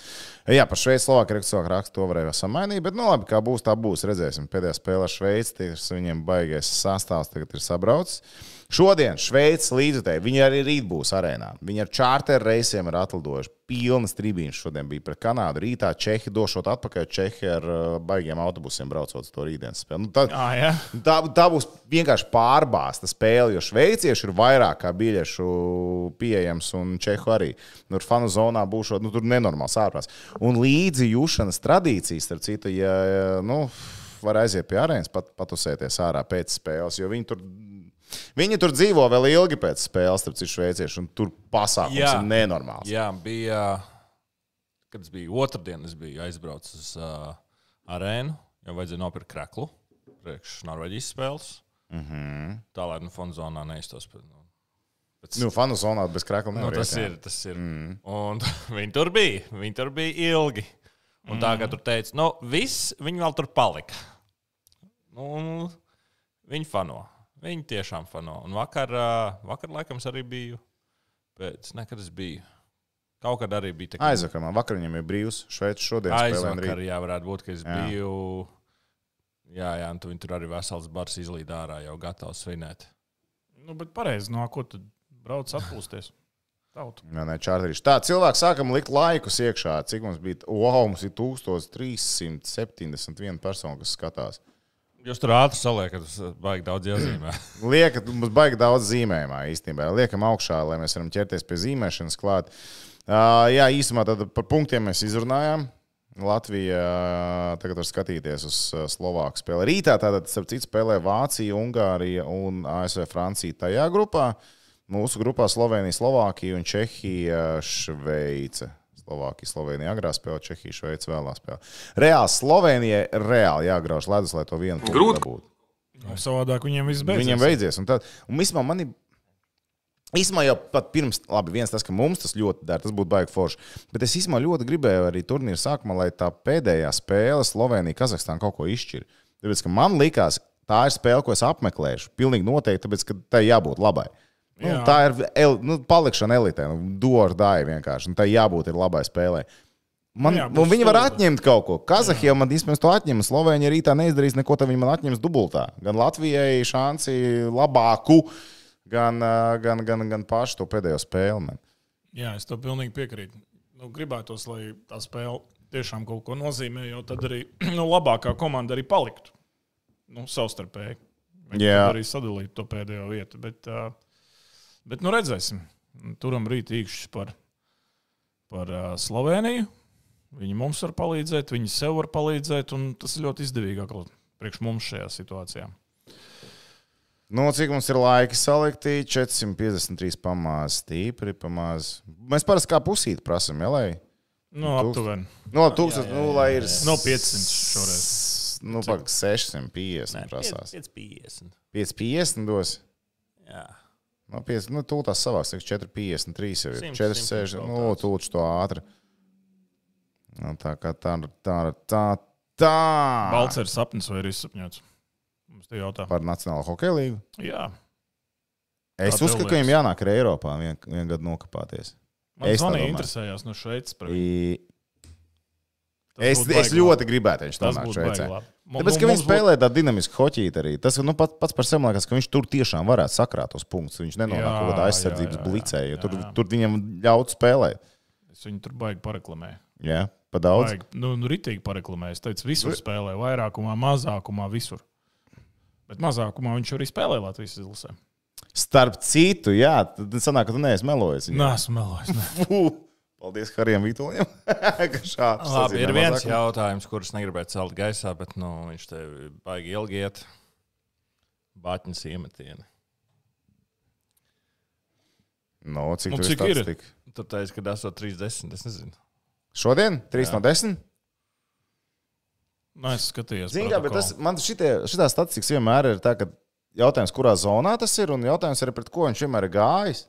Jā, par Šveici Slovākiju rakstu rakstu to varēja samainīt, bet, nu, labi, kā būs, tā būs. Redzēsim, pēdējā spēlē Šveici, tas viņiem baigais sastāvs tagad ir sabraucis. Šodien Šveices līdzjutēji, viņi arī rīt būs arēnā. Viņi ar čārteru reisiem ir atlidojuši. Pilnas tribīnas šodien bija pret Kanādu. Rītā Čehi došot atpakaļ, Čehi ar uh, baigiem autobusiem braucot uz to rītdienas spēli. Nu, tā, Ah, jā. Tā, tā būs vienkārši pārbāzta spēle, jo šveicieši ir vairāk kā biļešu pieejams, un čehu arī. Tur fanu zonā būs nu, tur nenormāls ārprāts. Un līdzi jūšanas tradīcijas, starp citu, ja nu, var aiziet pie arēnas, pat, patusēties ārā pēc spēles, jo viņi tur. Viņi tur dzīvo vēl ilgi pēc spēles, starp citu, šveicieši, un tur pasākums Jā. ir nenormāls. Jā, bija. Kad es biju otrdien, es biju aizbraucis uz uh, arēnu, jo vajadzēja nopirkt kreklu priekš Norvēģijas spēles. Mm -hmm. Tā lai nu fonzonā neiztos. pēc- Nu, pēc, Nu, fanu zonā bez krākla nu, tas jā. ir. Tas ir. Mm. Un viņi tur bija. Viņi tur bija ilgi. Un mm. tā kā tur teica, nu, viss viņi vēl tur palika. Nu, viņi fano. Viņi tiešām fano. Un vakar, vakar laikam, arī biju. Pēc, nekad es biju. Kaut kad arī bija tā, ka Aizvakar man vakar viņam ir brīvs. Šveicis šodien spēlē un Aizvakar, rīt. jā, varētu būt, ka es Jā. biju. Jā, jā, un tu tur arī vesels bars izlīd ārā, jau gatavs svinēt. Nu, bet pareizi, no ko tad brauc atpūsties? Tautu. Jā, nē, čārterīši. Tā, cilvēki sākam likt laikus iekšā. Cik mums bija? Wow, mums ir 1371 persona, kas skatās. Jūs tur ātri saliekat, tas baigi daudz iezīmē. Liekat, mums baigi daudz zīmējumā īstenībā. Liekam augšā, lai mēs varam ķerties pie zīmēšanas klāt. Uh, jā, īsumā tad par punktiem mēs izrunājām. Latvija tagad var skatīties uz Slovāku spēli. Rītā tātad, starp citu, spēlē Vācija, Ungārija un ASV Francija tajā grupā. Mūsu grupā Slovenija, Slovākija un Čehija, Šveice. Slovākija, Slovenija agrā spēlē, Čehija, Šveice vēlā spēlē. Reāli Slovenijai reāli jāgrauž ledus, lai to vienu punktu Grūti. dabūtu. Nu, Savādāk viņiem viss beidzas. Viņam beidzies. Un, tad, un īstenībā man ir. Īsumā jau pat pirms, labi, viens tas, ka mums tas ļoti dara, tas būtu baigi forši. Bet es īstenībā ļoti gribēju arī turnīra sākumā, lai tā pēdējā spēle Slovenija, Kazahstāna kaut ko izšķir. Tāpēc, ka man likās, tā ir spēle, ko es apmeklēšu. Pilnīgi noteikti, tāpēc, ka tai jābūt labai. Nu, tā ir el, nu, palikšana elitē, nu, došu dāju vienkārši. un Tai jābūt ir labai spēlē. Man, Jā, viņi var atņemt kaut ko. Kazahija man īstenībā to atņem. Slovēņa rītā neizdarīs neko, tad viņi man atņems dubultā. Gan Latvijai šansi labāku, gan, gan, gan, gan pašu to pēdējo spēli. Man. Jā, es tam pilnīgi piekrītu. Nu, gribētos, lai tā spēle tiešām kaut ko nozīmē, jo tad arī nu, labākā komanda arī paliktu nu, savstarpēji. Viņi arī sadalītu to pēdējo vietu. Bet, uh, bet nu, redzēsim. Turam rīt īkšķis par, par uh, Sloveniju. Viņi mums var palīdzēt, viņi sev var palīdzēt, un tas ir ļoti izdevīgi atkal priekš mums šajā situācijā. Nu, cik mums ir laika salikti? 453 pamāzi, stipri pamāzi. Mēs parasti kā pusīti prasām, ja, lai. Nu, Tūkst- aptuveni. Nu, labi, tūkstas, nu, lai ir. No 500 šoreiz. Nu, pak 650 prasās. 550. 550 dos. Jā. No 5, nu, tūlīt tās savās, 453 jau ir. 100, 460, 100 nu, tūlīt to ātri. Nu, tā kā tā, tā, tā, tā. Balts ir sapnis vai ir izsapņots? Mums te jautā. Par Nacionālo hokeju līgu. Jā, Es tev uzskatu, ka viņam jānāk arī Eiropā vien, vien gadu nokāpties. man Es tā domāju. interesējās no Šveices. par viņu. Es, es ļoti labi. gribētu, viņš būtu Šveicē. Tāpēc, ka viņš spēlē tādu dinamisku hoķīti arī. Tas nu, pat, pats par sevi liekas, ka viņš tur tiešām varētu sakrāt tos punktus. Viņš nenonāk Jā, kaut kādā aizsardzības blicē, jo tur, tur viņam ļaut spēlēt. Es viņu tur baigi pareklamēju. Jā, pa daudz. Baigi, nu, nu, ritīgi pareklamēju. Es teicu, visur spēlē, vairākumā, mazākumā, visur. Bet mazākumā viņš arī spēlē Latvijas izlasē. Starp citu, jā, tad sanāk, ka tu neesi melojis. Nē, esmu melojis. ne. Paldies Harijam Vitoļam. Labi, ir viens jautājums, kurus negribētu celt gaisā, bet nu, viņš tev baigi ilgi iet. Bāķiņas iemetieni. No, cik, Nu, nu, cik ir? ir? Tu teici, ka esot 30. Es nezinu. Šodien? 3 Jā. no 10? Nē, es skatījos. Zini, kā, bet tas, man šitie, šitā statistikas vienmēr ir tā, ka jautājums, kurā zonā tas ir, un jautājums arī pret ko viņš vienmēr ir gājis.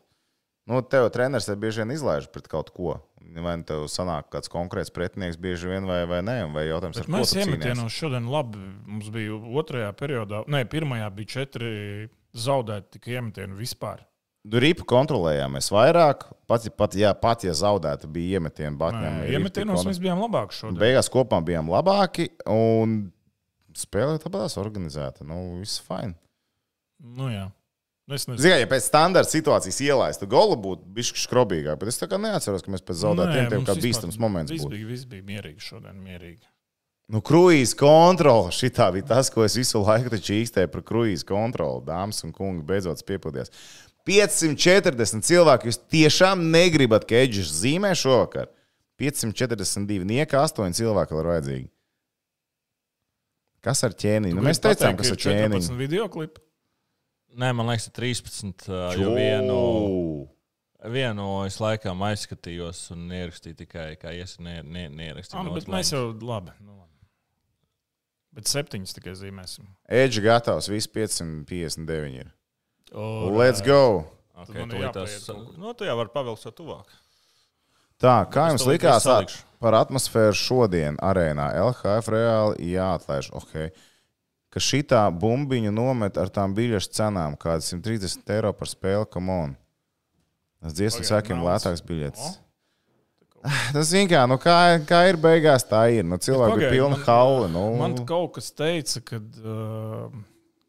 Nu, tev treneris te bieži vien izlaiž pret kaut ko. Vai nu tev sanāk kāds konkrēts pretinieks bieži vien vai, vai nē, vai jautājums, Bet ar mēs iemetienos šodien labi. Mums bija otrajā periodā, nē, pirmajā bija četri zaudēti tikai iemetieni vispār. Ripu kontrolējām mēs vairāk, pat, pat, ja, pat ja zaudēta bija iemetieni, Batņam. Nē, Iemetienos mēs bijām labāki šodien. Beigās kopā bijām labāki un spēlē tāpatās organizēta. Nu, viss fine. Nu, jā. Nu, Es nezinu. Zinām, ja pēc standarta situācijas ielaistu golu būtu bijis skrobīgāk, bet es tā kā neatceros, ka mēs pēc zaudētiem tiem mums kā vispār- bīstams moments Viss bija, viss bija mierīgi šodien. Mierīgi. Nu, kruīzes kontrole. Šitā bija tas, ko es visu laiku īstēju par kruīzes kontroli. Dāmas un kungi, beidzot piepildījās. 540 cilvēki. Jūs tiešām negribat, ka Edžers zīmē šovakar. 542, nieka 8 cilvēki vēl ir vajadzīgi. Kas ar ķēniņu? Nu, mēs teicām, kas ar ķēniņu. 14 video klipi. Nē, man liekas, ir 13. ā, Jo vienu, vienu es laikam aizskatījos un ierakstīju tikai, kā iesi ne, ne, neierakstīju. Ah, bet mēs jau labi. Nu, labi. Bet septiņas tikai zīmēsim. Edžers gatavs, viss 559 ir. O, Let's go! Okay, kaut kur. nu, tu jau vari pavilkt jau tuvāk. Tā, kā jums to likās salikšu. par atmosfēru šodien arēnā? LHF reāli jāatlaiž. Okay. Ka šitā bumbiņu nomet ar tām biļešu cenām, kādas 130 eiro par spēli, come on. Tas dziesmu naudas. lētāks biļetes. Tas zina, kā, nu, kā, kā ir beigās, tā ir. Nu, cilvēki ir pilni hauli. Nu, Man kaut kas teica, ka uh,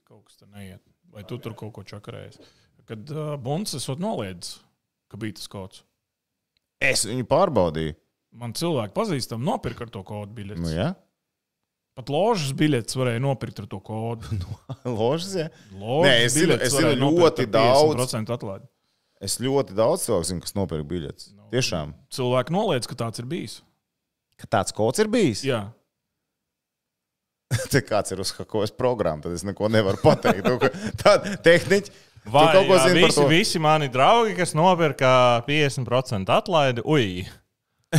kaut kas tur neiet. Vai tu tur kaut ko čakarējies? Kad uh, Bunts esot noliedzis, ka bija tas kods. es viņu pārbaudīju. Man cilvēki pazīstami nopirka ar to kodu biļeti. Nu, ja? Pat ložas biļetes varēja nopirkt ar to kodu. Ložas, ja? Ložas Nē, es zinu- es zinu ļoti daudz. 50% atlaidi. Es ļoti daudz cilvēku zinu, kas nopirka biļetes. Tiešām. Cilvēki noliedz, ka tāds ir bijis. Ka tāds kods ir bijis. Jā, Te kāds ir uzhakojas programmu, tad es neko nevaru pateikt. Nu, Tāda tehniķa. Vai jā, zini visi, visi mani draugi, kas nopirka 50% atlaidi, ui.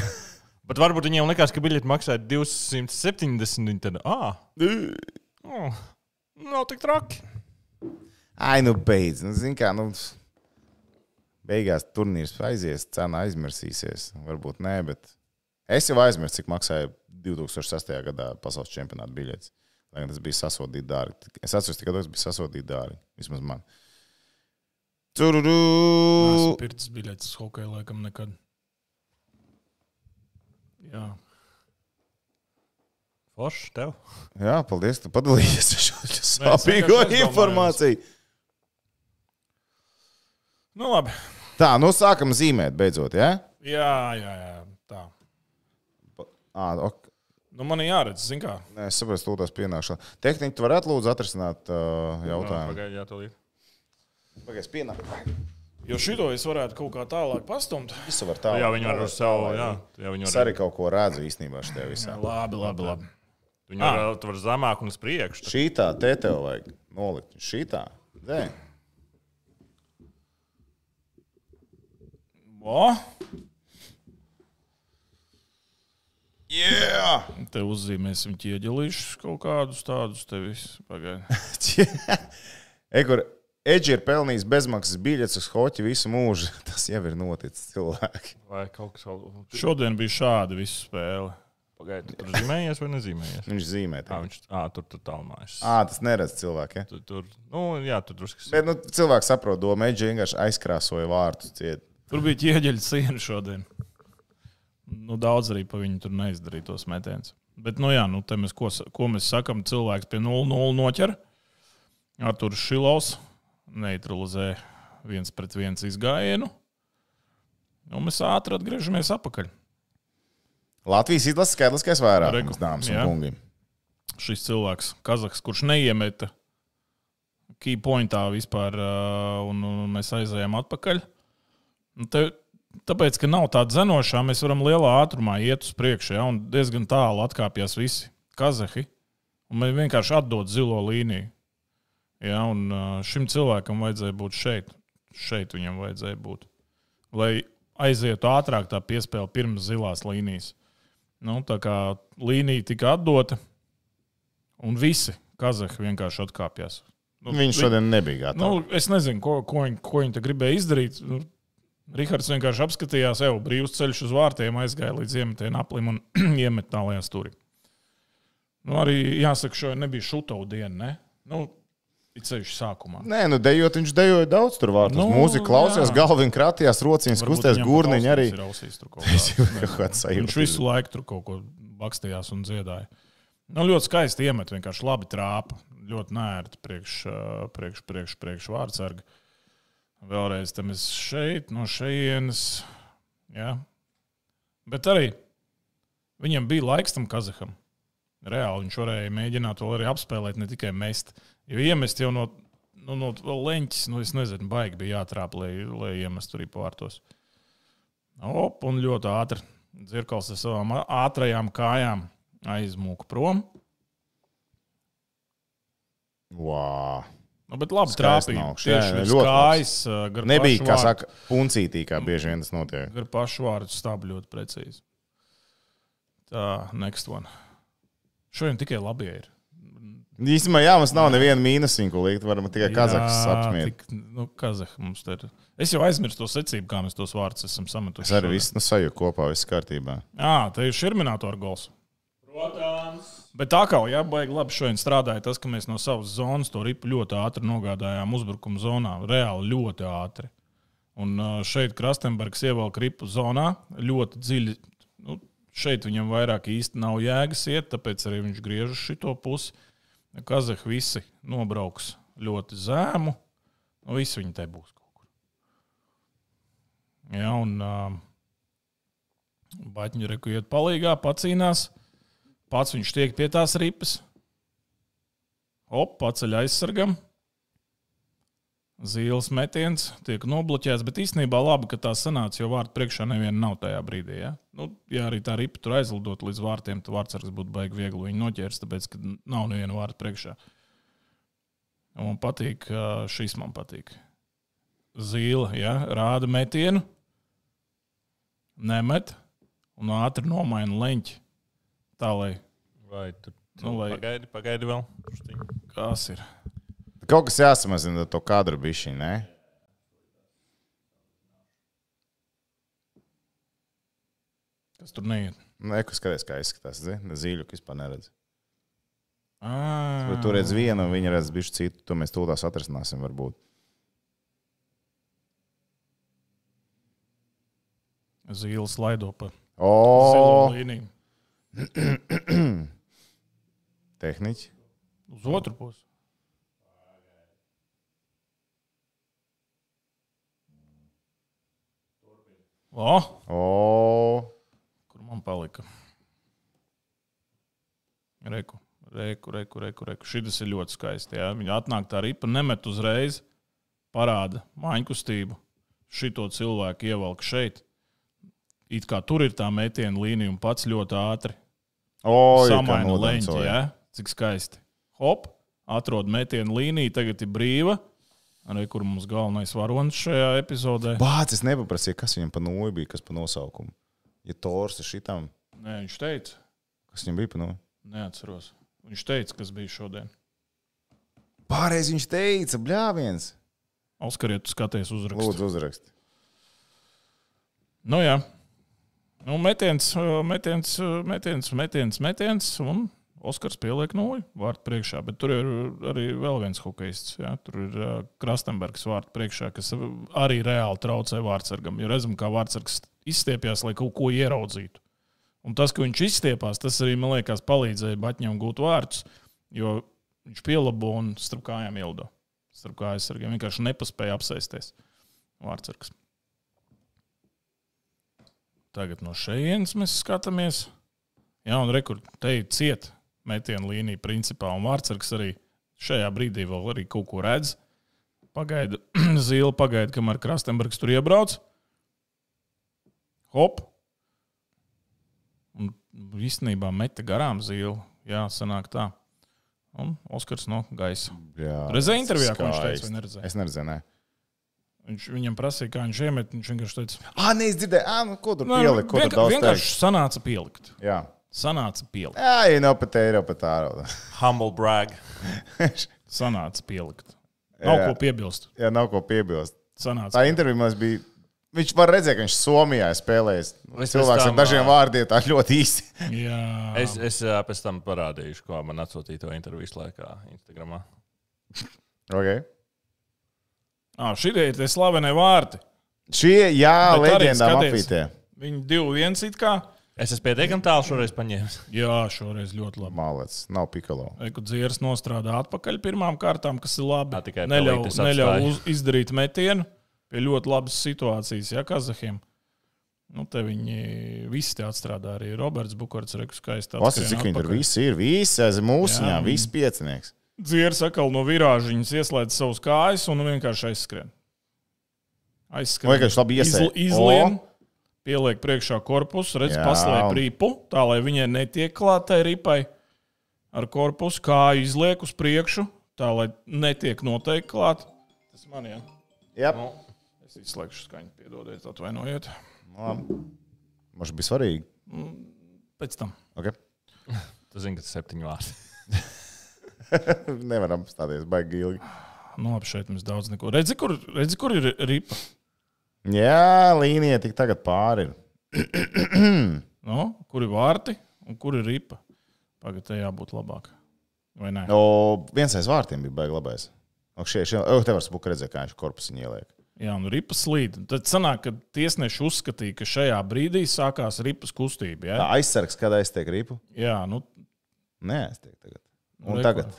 Bet varbūt viņiem likās, ka biļete maksāja 270. Viņi tad, ah, oh, nav tik traki. Ai, nu beidz. Nu, zini kā, nu, beigās turnīrs aizies, cena aizmirsīsies. Varbūt nē, bet es jau aizmirsu, cik maksāja 2006. gadā pasaules čempionāta biļetes. Lai gan tas bija sasodīti dārgi. Es atceros tikai to, kas bija sasodīti dārgi. Vismaz man. esmu Tururu! pircis biļetes hokeja laikam nekad. Jā. Forši tev. Jā, paldies, ka padalījies ar šo sāpīgo es informāciju. Nu, labi. Tā, nu sākam zīmēt beidzot, jā? Jā, jā, jā. Tā. Ā, ok. Nu, man ir jāredz, zin kā. Nē, es saprotu, to tās pienākšana. Tehniski, tu varētu lūdzu atrisināt uh, jautājumu. Pagaidiet, jā, tūlīt. Pagaidies, pienāk. Jo šito es varētu kaut kā tālāk pastumt. Visu var tā. Jā, viņi var uz savu, jā, jā viņi Es var arī kaut ko redzu īstenībā šajā visā. Labi, labi, labi. Viņi var, tu var zemāk un uz priekšu. Šī tā, te tev vajag nolikt. Šī tā. Dē. O, Jā! te uzzīmēsim ķieģelīšus kaut kādus tādus te visus. Pagaidi. Ekur, Edži ir pelnījis bezmaksas biļetes uz hoķi visu mūžu. Tas jau ir noticis cilvēki. Vai kaut kas vēl. Šodien bija šāda visu spēle. Pagaidiet, tu tur zīmējies vai nezīmējies? Viņš zīmē. Tā. viņš, ā, tur tur tālmājas. Ā, tas neredz cilvēki. Ja? Tur, tur, nu, jā, tur drusku. Bet nu, cilvēks saprot, domu Edži vienkārši aizkrāsoja vārtus. Ciet. Tur bija ķieģeļa siena šodien. Nu, daudz arī pa viņu tur neizdarīja tos metienus. Bet, nu jā, nu, mēs, ko, ko mēs sakām, cilvēks pie 0-0 noķer. Arthurs Šilovs neutralizē viens pret viens izgājienu. Un mēs ātri atgriežamies atpakaļ. Latvijas izlases skaitliskais vairākums, dāmas un kungi. Šis cilvēks, Kazaks, kurš neiemeta key pointā vispār, uh, un, un mēs aizējām atpakaļ. Nu, te tāpēc, ka nav tāda zenošā, mēs varam lielā ātrumā iet uz priekšu, ja, un diezgan tālu atkāpjas visi kazahi. Un mēs vienkārši atdod zilo līniju. Ja, un šim cilvēkam vajadzēja būt šeit. Šeit viņam vajadzēja būt. Lai aizietu ātrāk tā piespēle pirms zilās līnijas. Nu, tā kā līnija tika atdota, un visi kazahi vienkārši atkāpjas. Nu, Viņš šodien nebija gatavs. Nu, es nezinu, ko, ko, viņi, ko viņi te gribēja izdarīt. Nu, Rihards vienkārši apskatījās, jau brīvs ceļš uz vārtiem, aizgāja līdz iemetēju aplim un iemet tālajā stūrī. Nu, arī jāsaka, šo nebija šutau diena. Ne? Nu, it ceļš sākumā. Nē, nu, dejot, viņš dejoja daudz tur vārtos. Nu, Mūzika klausījās, krātījās, rociņas Varbūt kustējās, gurniņi arī. ir ausīs. Viņš visu laiku tur kaut ko bakstījās un dziedāja. Nu, ļoti skaisti iemet, vienkārši labi trāpa. Ļoti nērti priekš, priekš, priekš, priekš vārdsargi. Vēlreiz tam es šeit, no šejienes. Ja. Bet arī viņam bija laiks tam Kazaham. Reāli viņš varēja mēģināt vēl arī apspēlēt, ne tikai mest. Jo iemest jau no, nu, no leņķis, nu, es nezinu, baigi bija jātrāp, lai, lai iemestu arī pārtos. Op, un ļoti ātri. Dzirkals ar savām ātrajām kājām aizmūka prom. Wow. Nu, bet labi, trāpīja. Tieši virs kājas. Nebija, kā saka, puncītī, kā bieži vien tas notiek. Gar pašu vārdu stābu ļoti precīzi. Tā, next one. Šodien tikai labi ir. Īstenībā, jā, mums nav neviena mīnusiņa, ko likt. Varam tikai Kazahs Jā, apsmiet. tik- Nu, Kazah mums te ir. Es jau aizmirsu to secību, kā mēs tos vārdus esam sametuši. Es arī viss nu, sajūtu kopā, viss kārtībā. Jā, tā ir šurminātora gols. Protams. Bet tā kā jau baigi labi šodien strādāja tas, ka mēs no savas zonas to ripu ļoti ātri nogādājām uzbrukuma zonā. Reāli ļoti ātri. Un šeit Krastenbergs ievelk ripu zonā ļoti dziļi. Nu, šeit viņam vairāk īsti nav jēgas iet, tāpēc arī viņš griež uz šito pusi. Kazahi visi nobrauks ļoti zēmu. Nu, visi viņi te būs kaut kur. Jā, un uh, Baņķis reku iet palīgā, pacīnās. Pats viņš tiek pie tās ripas. Op, paceļ aizsargam. Zīles metiens tiek nobloķēts, bet īstenībā labi, ka tā sanāca, jo vārtu priekšā neviena nav tajā brīdī. Ja, nu, ja arī tā ripa tur aizlidot līdz vārtiem, tad vārdsargs būtu baigi viegli viņu noķers, tāpēc, ka nav neviena vārta priekšā. Man patīk, šis man patīk. Zīle, ja, rāda metienu, nemet un ātri nomaina leņķi. Tā lai Vai tu Nu, lai- pagaidi, pagaidi vēl? Kas ir. Kaut kas jāsamazina to kadru bišķiņu, ne? Kas tur neiet? Neko skaties, kā izskatās. Zīļu vispār neredz. Ah, Bet tu redz vienu, un viņa redz bišķi citu. To mēs tūlīt atrisināsim, varbūt. Zīles laido pa O, zilo līniju. tehniķi. Uz otru pusi. O, O, kur man palika? Reku, reku, reku, reku. reku. Šis ir ļoti skaisti. Jā. Viņa atnāk tā ripa, nemet uzreiz, parāda mājiņkustību. Šito cilvēku ievelk šeit. It kā tur ir tā metiena līnija un pats ļoti ātri o samaina leņķi. Ja? Cik skaisti. Hop, atrod metienu līniju, tagad ir brīva. Arī kur mums galvenais varonis šajā epizodē. Bācis, es nepaprasīju, kas viņam pa noju bija, kas pa nosaukumu. Ja Tors ir šitam, Nē, viņš teica, kas viņam bija pa noju? neatceros. Viņš teica, kas bija šodien. Pārējais viņš teica, bļāviens. Oskar, ja tu skaties uzrakstu. Lūdzu, uzrakst. Nu jā. Nu, metiens, metiens, metiens, metiens, metiens, un Oskars pieliek nulli vārtu priekšā. Bet tur ir arī vēl viens hokeists. Jā. Tur ir uh, Krastenbergs vārtu priekšā, kas arī reāli traucē vārdsargam. Jo redzam, kā vārdsargs izstiepjas, lai kaut ko ieraudzītu. Un tas, ka viņš izstiepās, tas arī, man liekas, palīdzēja Batņam gūt vārdus, jo viņš pielabo un starp kājām ielido. Starp kā aizsargiem vienkārši nepaspēja apsēsties. Vārdsargs. Tagad no šejienes mēs skatāmies. Jā, un rekur te ir cieta metiena līnija, principā, un Vārtsargs arī šajā brīdī vēl arī kaut ko redz. Pagaida, zīle pagaida, kamēr Krastenbergs tur iebrauc. hop. Un īstenībā meta garām zīli. Jā, sanāk tā. Un Oskars no gaisa. Jā, Redzēji intervijā, ko viņš teica, vai neredzēji? Es neredzēju, ne. Viņš viņam prasīja, kā viņš iemet. Viņš vienkārši teica, Ah, nē, es dzirdēju, ah, nu, ko tur "Nē, pielikt, ko tur vienkār- daudz vienkārši teikt. sanāca pielikt. Jā, Sanāca pielikt. jā, ja nav pat eiro, pat ārā. Humble brag. Sanāca pielikt. Nav Jā. ko piebilst. Jā, nav ko piebilst. Sanāca. Tā intervija mums bija. Viņš var redzēt, ka viņš Somijā ir spēlējis. Es Cilvēks pēc ar tam, dažiem vārdiem tā ļoti īsi. Jā, Es, es pēc tam parādīšu, ko man atsūtīja to intervijas laikā Instagram. Okay. ah, šī ir tie slavenie vārti. Šie, jā, leģendām apītē. Viņi divi viens it kā. Es esmu pietiekami tālu šoreiz paņēmis. Jā, šoreiz ļoti labi. Malets, nav pikalo. Eku dzieras nostrādā atpakaļ pirmām kārtām, kas ir labi. Tā tikai neļauj, neļauj uz, izdarīt metienu pie ļoti labas situācijas, ja Kazahiem. Nu, te viņi visi te atstrādā arī Roberts Bukārts, Reku skaisti. Pasaka, cik viņi tur visi ir. Visi aiz mūsiņā, Jā. visi piecinieks. Dzieras atkal no virāžiņas ieslēdz savus kājas un vienkārši aizskrien. Aizskrien. Vienkārši labi iesēja. Izl- Izlien, pieliek priekšā korpusu, redz, paslēp ripu, tā lai viņai netiek klātai ripai ar korpusu, kāju izliek uz priekšu, tā lai netiek noteikti klāt. Tas man jā. Jā, Es izslēgšu skaņu, piedodiet, atvainojiet. mums bija svarīgi. Pēc tam. Okay. Tu zini, ka tas ir septiņu vārdu. Nevaram stāties baigi ilgi. Nu, labi, šeit mums daudz neko. Redzi, kur, redzi, kur ir ripa? Jā, līnija tik tagad pāri. ir. Nu, kur ir vārti un kur ir ripa? Pagaid, te jābūt labāk. Vai ne? O, viens aiz vārtiem bija baigi labais. O, šie, šie, o, te var spuka redzēt, kā viņš korpusu ieliek. Jā, un ripas slīd. Tad sanāk, ka tiesneši uzskatīja, ka šajā brīdī sākās ripas kustība. Ja? Tā aizsargs, kad aiztiek ripu? Jā, nu, Nē, aiztiek tagad. Un Reku. tagad.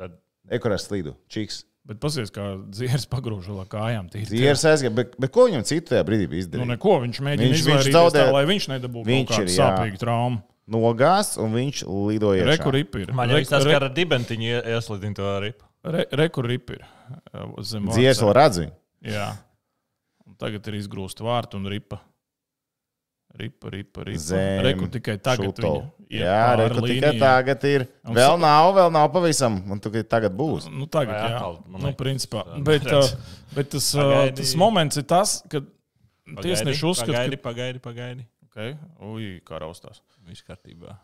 Tad Ekurēs slīdu. Čiks. Bet pasies, kā dzieras pagrūž ar kājām. tīri. Dzīves aizgāja, bet, bet ko viņam citu tajā brīdī bija Nu, izdarīt? neko, viņš mēģina Viņš- viņš, viņš izvairīties zaudē- tā, lai viņš nedabūtu Viņš ir, sāpīgu traumu. Nogāzt, un viņš lidoja Reku iekšā. ripa ir. man Reku- tas, re- ar dibentiņu ie- ieslidina to ripu. re- Reku ripa ir. Dzīves vārdsarga. vēl redz viņu. Jā. Un tagad ir izgrūsta vārta un ripa. Ripa, ripa, ripa. Zem Reku tikai tagad. Jā, reku tikai tagad ir. Un Vēl nav, vēl nav pavisam, un tikai tagad būs. Nu, tagad, jā, man nu, principā. tā Bet, uh, bet tas, uh, Pagaidi. tas moments ir tas, kad tiesneši uzskata, Pagaidi, pagaidi, pagaidi. Okay. Ui, kā raustās. Viss kārtībā.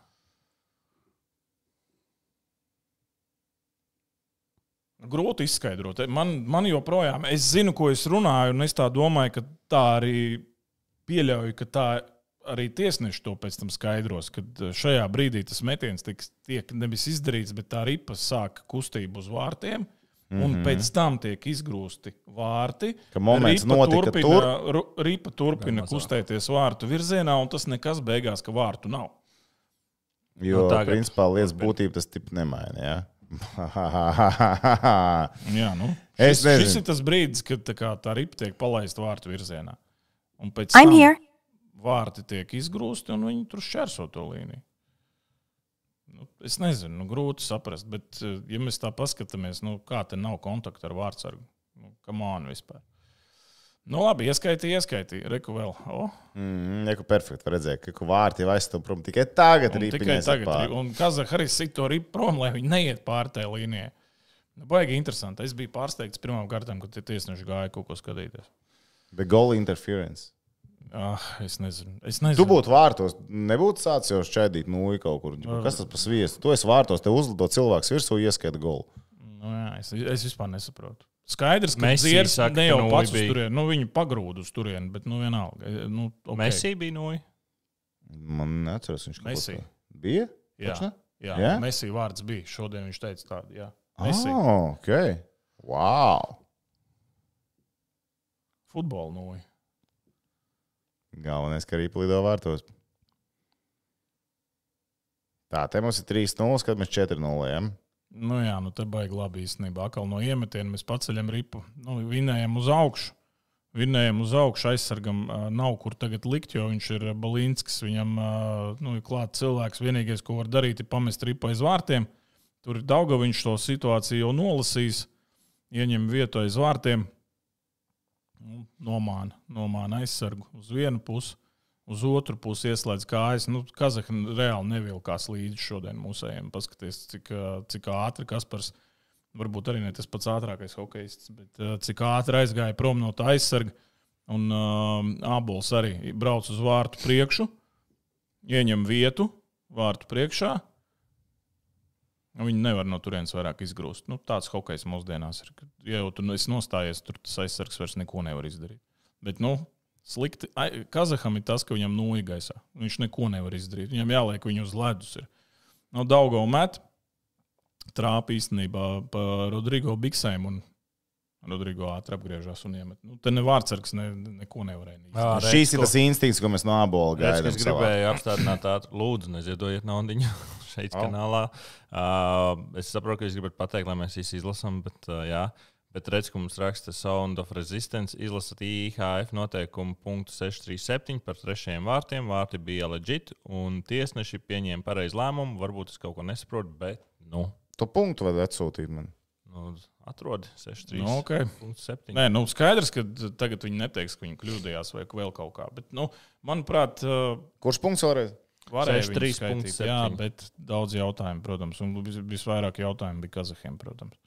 Grūti izskaidrot. Man, man joprojām, es zinu, ko es runāju, un es tā domāju, ka tā arī pieļauju, ka tā arī tiesneši to pēc tam skaidros, ka šajā brīdī tas metiens tiks, tiek nevis izdarīts, bet tā ripa sāk kustību uz vārtiem. Un mm -hmm. pēc tam tiek izgrūsti vārti. Mhm. Ripa notika turpina, tur. Ripa turpina kustēties vārtu virzienā, un tas nekas beigās, ka vārtu nav. Jo, Nu, tagad principā, lietas būtība tas tip nemaina. Ja? Jā, nu, šis, šis ir tas brīdis, kad tā, kā, tā ripa tiek palaista vārtu virzienā. Un pēc I'm tam here. Vārti tiek izgrūsti, un viņi tur šķērso to līniju. Nu, es nezinu, nu, grūti saprast, bet, eh, ja mēs tā paskatāmies, nu, kā te nav kontakta ar vārdsargu, nu, kā mānu vispār. Nu, labi, ieskaitīja, ieskaitīja. Reku vēl. O, Mm, Neko perfekti redzēt, ka vārti jau aizstāv prom tikai tagad. tikai tagad. Un Kazahs arī sit to ripu prom, lai viņi neiet pār tajā līnijā. Nu, baigi interesanti. Es biju pārsteigts pirmām kārtām, kad tie tiesneši gāja kaut ko skatīties. Bet goal interference. Ah, es nezinu. Es Tu nezinu. būtu vārtos, nebūtu sācis jau šķaidīt nūju kaut kur. Kas tas par sviestu? Tu esi vārtos, te uzlido cilvēks virsū, ieskaita golu. Nu, jā, es, es vispār nesaprotu. Skaidrs, ka Messi Ziedants saka, ne jau pats bija. turieni, nu, viņu pagrūda uz turieni, bet nu, vienalga. e, Nu, okay. Messi bija noja. Man neatceras, viņš kaut ko Messi. tādu. bija. Jā, Taču ne? jā, Jā? Messi vārds bija. Šodien viņš teica tādu. Jā, Messi. Oh, ok. Wow. Futbola noja. Galvenais, ka arī plido vārtos. Tā, te mums ir 3-0, kad mēs 4-0. Ja? Nu, jā, nu te baigi labi īstenībā. Akal no iemetiena mēs paceļam ripu. Nu, vinējam uz augšu. Vinējam uz augšu, aizsargam nav kur tagad likt, jo viņš ir Balinskis. Viņam nu, ir klāts cilvēks. Vienīgais, ko var darīt, ir pamest ripu aiz vārtiem. Tur ir daudz, viņš to situāciju jau nolasījis. Ieņem vietu aiz vārtiem. Nu, Nomāna, nomāna aizsargu uz vienu pusi. uz otru pusi ieslēdz kājas. Nu, Kazahstāna reāli nevilkās līdzi šodien mūsējiem. Paskaties, cik, cik ātri Kaspars, varbūt arī ne tas pats ātrākais hokejists, bet cik ātri aizgāja prom no tā aizsarga. Un uh, Abols arī brauc uz vārtu priekšu, ieņem vietu vārtu priekšā. Nu, Viņi nevar no turienes vairāk izgrūst. Nu, tāds hokejs mūsdienās ir. Ja jau tur nu nostājies, tur tas aizsargs vairs neko nevar izdarīt. Bet, nu, slikti. Kazaham ir tas, ka viņam nūja gaisā. Viņš neko nevar izdarīt. Viņam jāliek viņu uz ledus. Ir. No Daugo met trāpa īstenībā pa Rodrigo Biksēm. Un Rodrigo ātri apgriežas un iemet. Nu, te ne vārdsargs ne, neko nevarēja. Jā, redz, Šīs ir tas instinkts, ko mēs no abola gaidām. Es gribēju apstādināt tādu, lūdzu, neziedojiet naudu šeit, Au. kanālā. Uh, es saprotu, ka jūs gribat pateikt, lai mēs visi izlasām, bet, uh, jā, bet redz, ka mums raksta Sound of Resistance. Izlasat IHF noteikumu punktu 637 par trešajiem vārtiem. Vārti bija legit, un tiesneši pieņēma pareizu lēmumu. Varbūt es kaut ko nesaprotu, bet, nu, To punktu vajag atsūtīt man. nu atrodi 637. Nu, okay. Nē, nu, skaidrs, ka tagad viņi neteiks, ka viņi kļūdījās vai vēl kaut kā. Bet, nu, manuprāt, uh, Kurš punkts vēlreiz? varēja 63 viņu skaitīt. punkts Jā, bet daudz jautājumu, protams, un vis- visvairāk jautājumu bija Kazahiem, protams.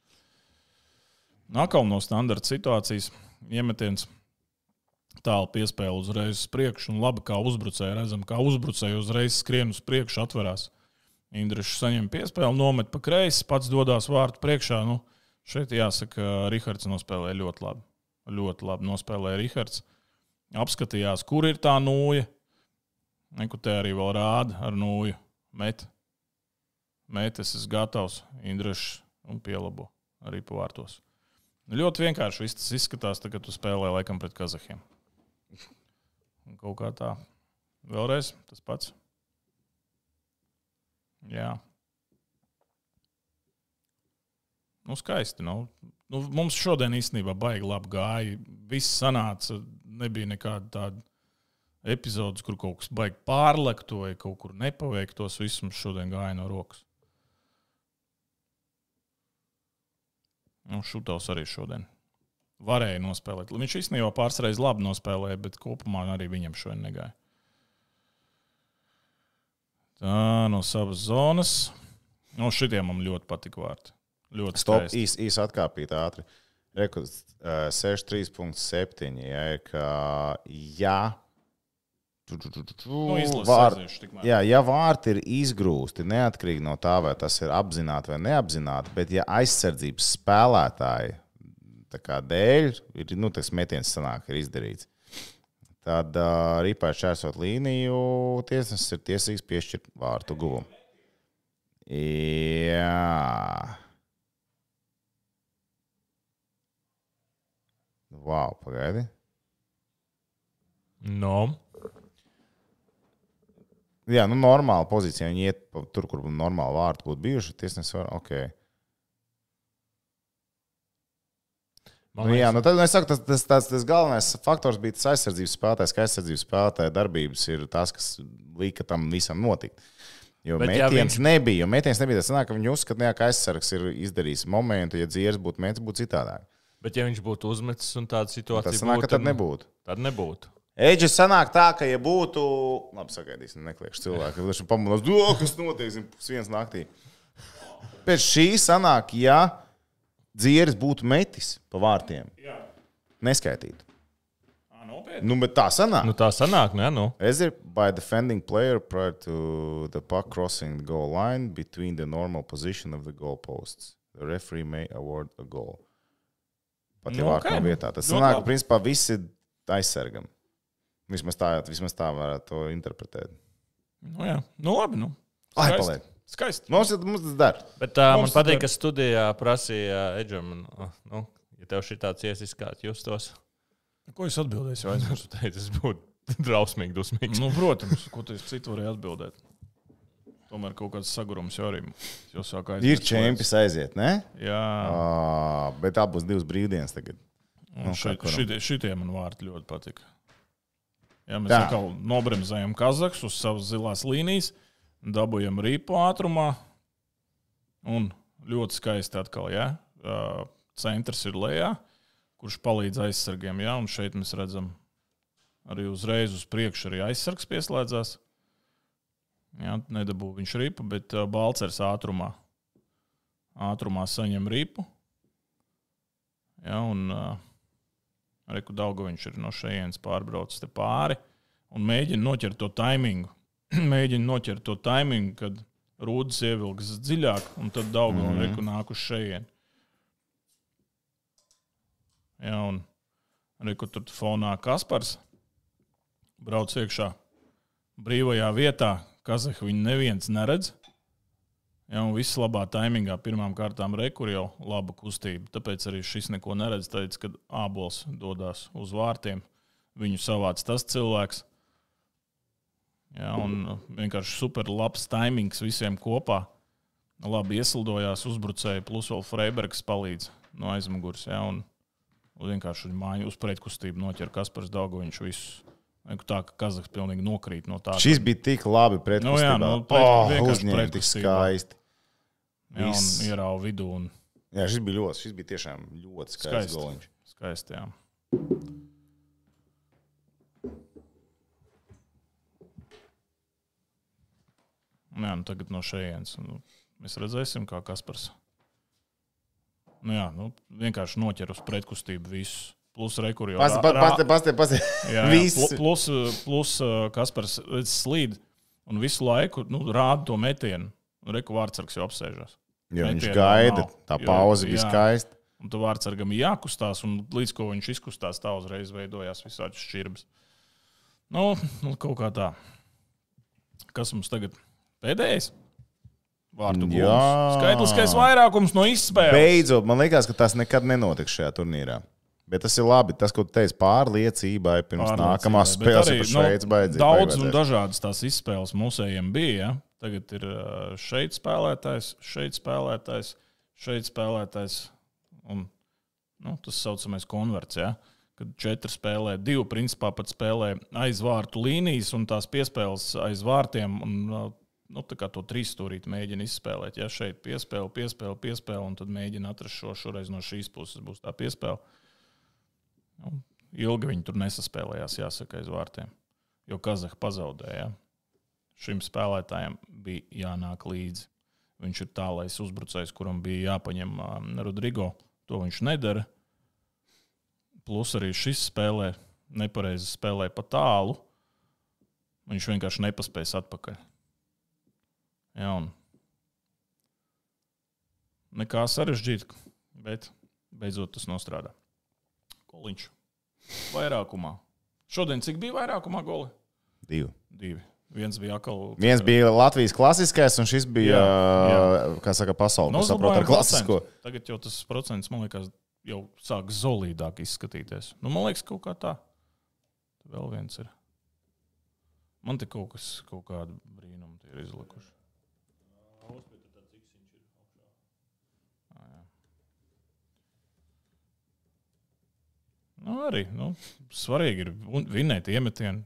Nākamā no standarta situācijas iemetiens tālu piespēle uzreiz uz priekšu, un labi, kā uzbrucēji redzam, kā uzbrucēji uzreiz skrien uz priekšu, atverās. Indrišs saņem piespēli, nomet pa kreisi, pats dodas vārtu priekšā. Nu, šeit jāsaka, Rihards nospēlēja ļoti labi. Ļoti labi nospēlēja Rihards. Apskatījās, kur ir tā nūja. Neko te arī vēl rāda ar nūju. Met. Met, es esmu gatavs, Indrišs un pielabo arī pa vārtos. Nu, ļoti vienkārši viss tas izskatās, tā, kad tu spēlē laikam pret Kazahiem. Un kaut kā tā. Vēlreiz tas pats. Jā. Nu, skaisti. Nu. Nu, mums šodien īstenībā baigi labi gāja. Viss sanāca. Nebija nekāda tāda epizode, kur kaut kas baigi pārlektu vai kaut kur nepaveiktos. Viss mums šodien gāja no rokas. Nu, Šūtavs arī šodien varēja nospēlēt. Viņš īstenībā pāris reizes labi nospēlēja, bet kopumā arī viņam šodien negāja. Tā no savas zonas. No šitiem man ļoti patika vārti. Ļoti Stop, skaisti. īsi īs atkāpīt ātri. Uh, 63,7. Ja, kā, ja, tu, tu, tu, tu, Nu, vār-. Jā, ja vārti ir izgrūsti, neatkarīgi no tā, vai tas ir apzināti vai neapzināti, bet ja aizsardzības spēlētāji dēļ ir nu, tas metiens, sanāk, ir izdarīts, tad uh, rīpā šķērsot līniju, tiesnesis ir tiesīgs piešķirt vārtu guvumu. Jā. Wow, pagaidi. No. Jā, nu, normāla pozīcija. Viņi iet pa- tur, kur normāli vārti būtu bijuši. Tiesnesis var, ok. Man Nu, jā, liekas, nu tad es saku, tas, tas, tas, tas galvenais faktors bija tas aizsardzības spēlētājs, ka aizsardzības spēlētāja darbības ir tas, kas lika tam visam notikt. Jo Bet metiens viņš- viņš... nebija. Jo metiens nebija. Tas sanāk, ka viņi uzskata, ne, ka aizsargs ir izdarījis momentu, ja dzīves būtu mēģinājums, būtu citādāk. Bet, ja viņš būtu uzmetis un tāda situācija Tas sanāk, ka tad nebūtu. Tad nebūtu. Eģis sanāk tā, ka, ja būtu. Labi, sagaidīsim, nekliekšu cilvēku. Viņš pamanās, kas notiek, zin, pusdienas naktī. Pēc šī sanāk, ja dzieris būtu metis pa vārtiem, Jā. neskaitītu. Ā, Nopietni. Nu, bet tā sanāk. Nu, tā sanāk, nu, jā, nu. As if by defending player prior to the puck crossing the goal line between the normal position of the goal posts, the referee may award a goal. Pat Nu, vārtā ok, nu, vietā. Tas sanāk, ka principā visi aizsargam. Vismaz tā, vismaz tā varētu to interpretēt. Nu, jā. nu labi. Nu. Ai, Skaisti. paliek. Skaisti. Mums, mums tas dara. Bet uh, man Mums patīk, tad- ka studijā prasīja Edžam, nu, ja tev šī tāds iesīs, kā justos, Ko es atbildēšu? vai aizmirsu? es teicu, tas būtu drausmīgi, dusmīgs. Nu, protams, ko tu citu varēji atbildēt. Tomēr kaut kāds sagurums jau arī jau sāk Ir čempions aiziet, ne? Jā, À, bet tā būs divas brīvdienas tagad. nu, šeit, šitie, šitie man vārti ļoti patika. Jā, mēs Tā. atkal nobremzējam Kazahstānu uz savas zilās līnijas, dabūjam rīpu ātrumā. Un ļoti skaisti atkal, ja centrs ir lejā, kurš palīdz aizsargiem. Jā, un šeit mēs redzam Arī uzreiz uz priekšu arī aizsargs pieslēdzās. Jā, nedabū viņš ripu, bet uh, Balcers ātrumā. Ātrumā saņem ripu. Jā, un uh, Reku Daugoviņš ir no šejienes pārbraucis te pāri un mēģina noķert to taimingu. mēģina noķert to taimingu, kad rūdas ievilks dziļāk, un tad Daugoviņš mm -hmm. reku nāk uz šejienu. Jā, un reku tur fonā Kaspars brauc iekšā brīvajā vietā. Kazahu viņu neviens neredz. Jā, un viss labā taimingā pirmām kārtām rekur jau laba kustība. Tāpēc arī šis neko neredz. Teica, kad ābols dodas uz vārtiem, viņu savāc tas cilvēks. Jā, un vienkārši super labs taimings visiem kopā. Labi ieslidojās, uzbrucēji, plus vēl Freibergs palīdz no aizmugures. Jā, un vienkārši māju uz pretkustību noķer Kaspars Daugoviņš visus. Tā ka Kazahs pilnīgi nokrīt no tā. Šis bija tik labi pret Nu jā, nu, pret- oh, vienkārši uzņēma tik skaisti. jā, un ierauga vidū un Jā, šis bija ļoti, šis bija tiešām ļoti skaists goliņš. skaisti. Jā. Nu Jā, nu tagad no šejienes. Nu, mēs redzēsim, kā Kaspars. Nu jā, nu, vienkārši noķer uz pretkustību visu. Plus rekurbi jau Pasti, pa- pasti, pasti, pasti. Jā, jā. Plu- Plus, plus uh, Kaspars redz slīd un visu laiku nu, rāda to metienu. Reku vārdsargs jau apsēžas. Jo viņš Metienu gaida, nav. tā pauze bija jā. skaista. Un tu vārdsargam ir jākustās, un līdz ko viņš izkustās, tā uzreiz veidojās visādi šķirbas. Nu, nu, kaut kā tā. Kas mums tagad pēdējais? Vārtu Jā. gūs. Skaitliskais vairākums no izspēles. Beidzot, man liekas, ka tas nekad nenotiks šajā turnīrā. Bet tas ir labi. Tas, ko tu teici, pārliecībai pirms Pārliecībai. nākamās spēles arī, ar nu, Šveici baidzīgi. Daudz un dažādas tās izspēles mūsējiem bija. Ja? Tagad ir šeit spēlētājs, šeit spēlētājs, šeit spēlētājs. Un, nu, tas saucamais konverts. Ja? Kad četri spēlē, divi principā pat spēlē aiz vārtu līnijas un tās piespēles aiz vārtiem. Un, Nu, tā kā to trīs stūrīti mēģina izspēlēt. Ja šeit piespēle, piespēle, piespēle, un tad mēģina atrast šo šoreiz no šīs puses būs tā piespēle. Nu, ilgi viņi tur nesaspēlējās, jāsaka, aiz vārtiem. Jo Kazahs pazaudēja. Šim spēlētājam bija jānāk līdzi. Viņš ir tālais uzbrucējs, kuram bija jāpaņem um, Rodrigo. To viņš nedara. Plus arī šis spēlē nepareizi spēlē pa tālu. Viņš vienkārši nepaspējas atpakaļ. Jā, un nekā sarežģīta, bet beidzot tas nostrādā. Koliņš vairākumā. Šodien cik bija vairākumā goli? Divi. Divi. Viens bija atkal. Viens bija Latvijas klasiskais, un šis bija, Jā, jā. kā saka, pasaules Nu, nu, saprot, ar klasisko. procentu. Tagad jau tas procents, man liekas, jau sāk zolīdāk izskatīties. Nu, man liekas, kaut kā tā. Vēl viens ir. Man te kaut kas, kaut kāda brīnuma ir izlikuši. Nu, arī nu, svarīgi ir vinēt iemetienu.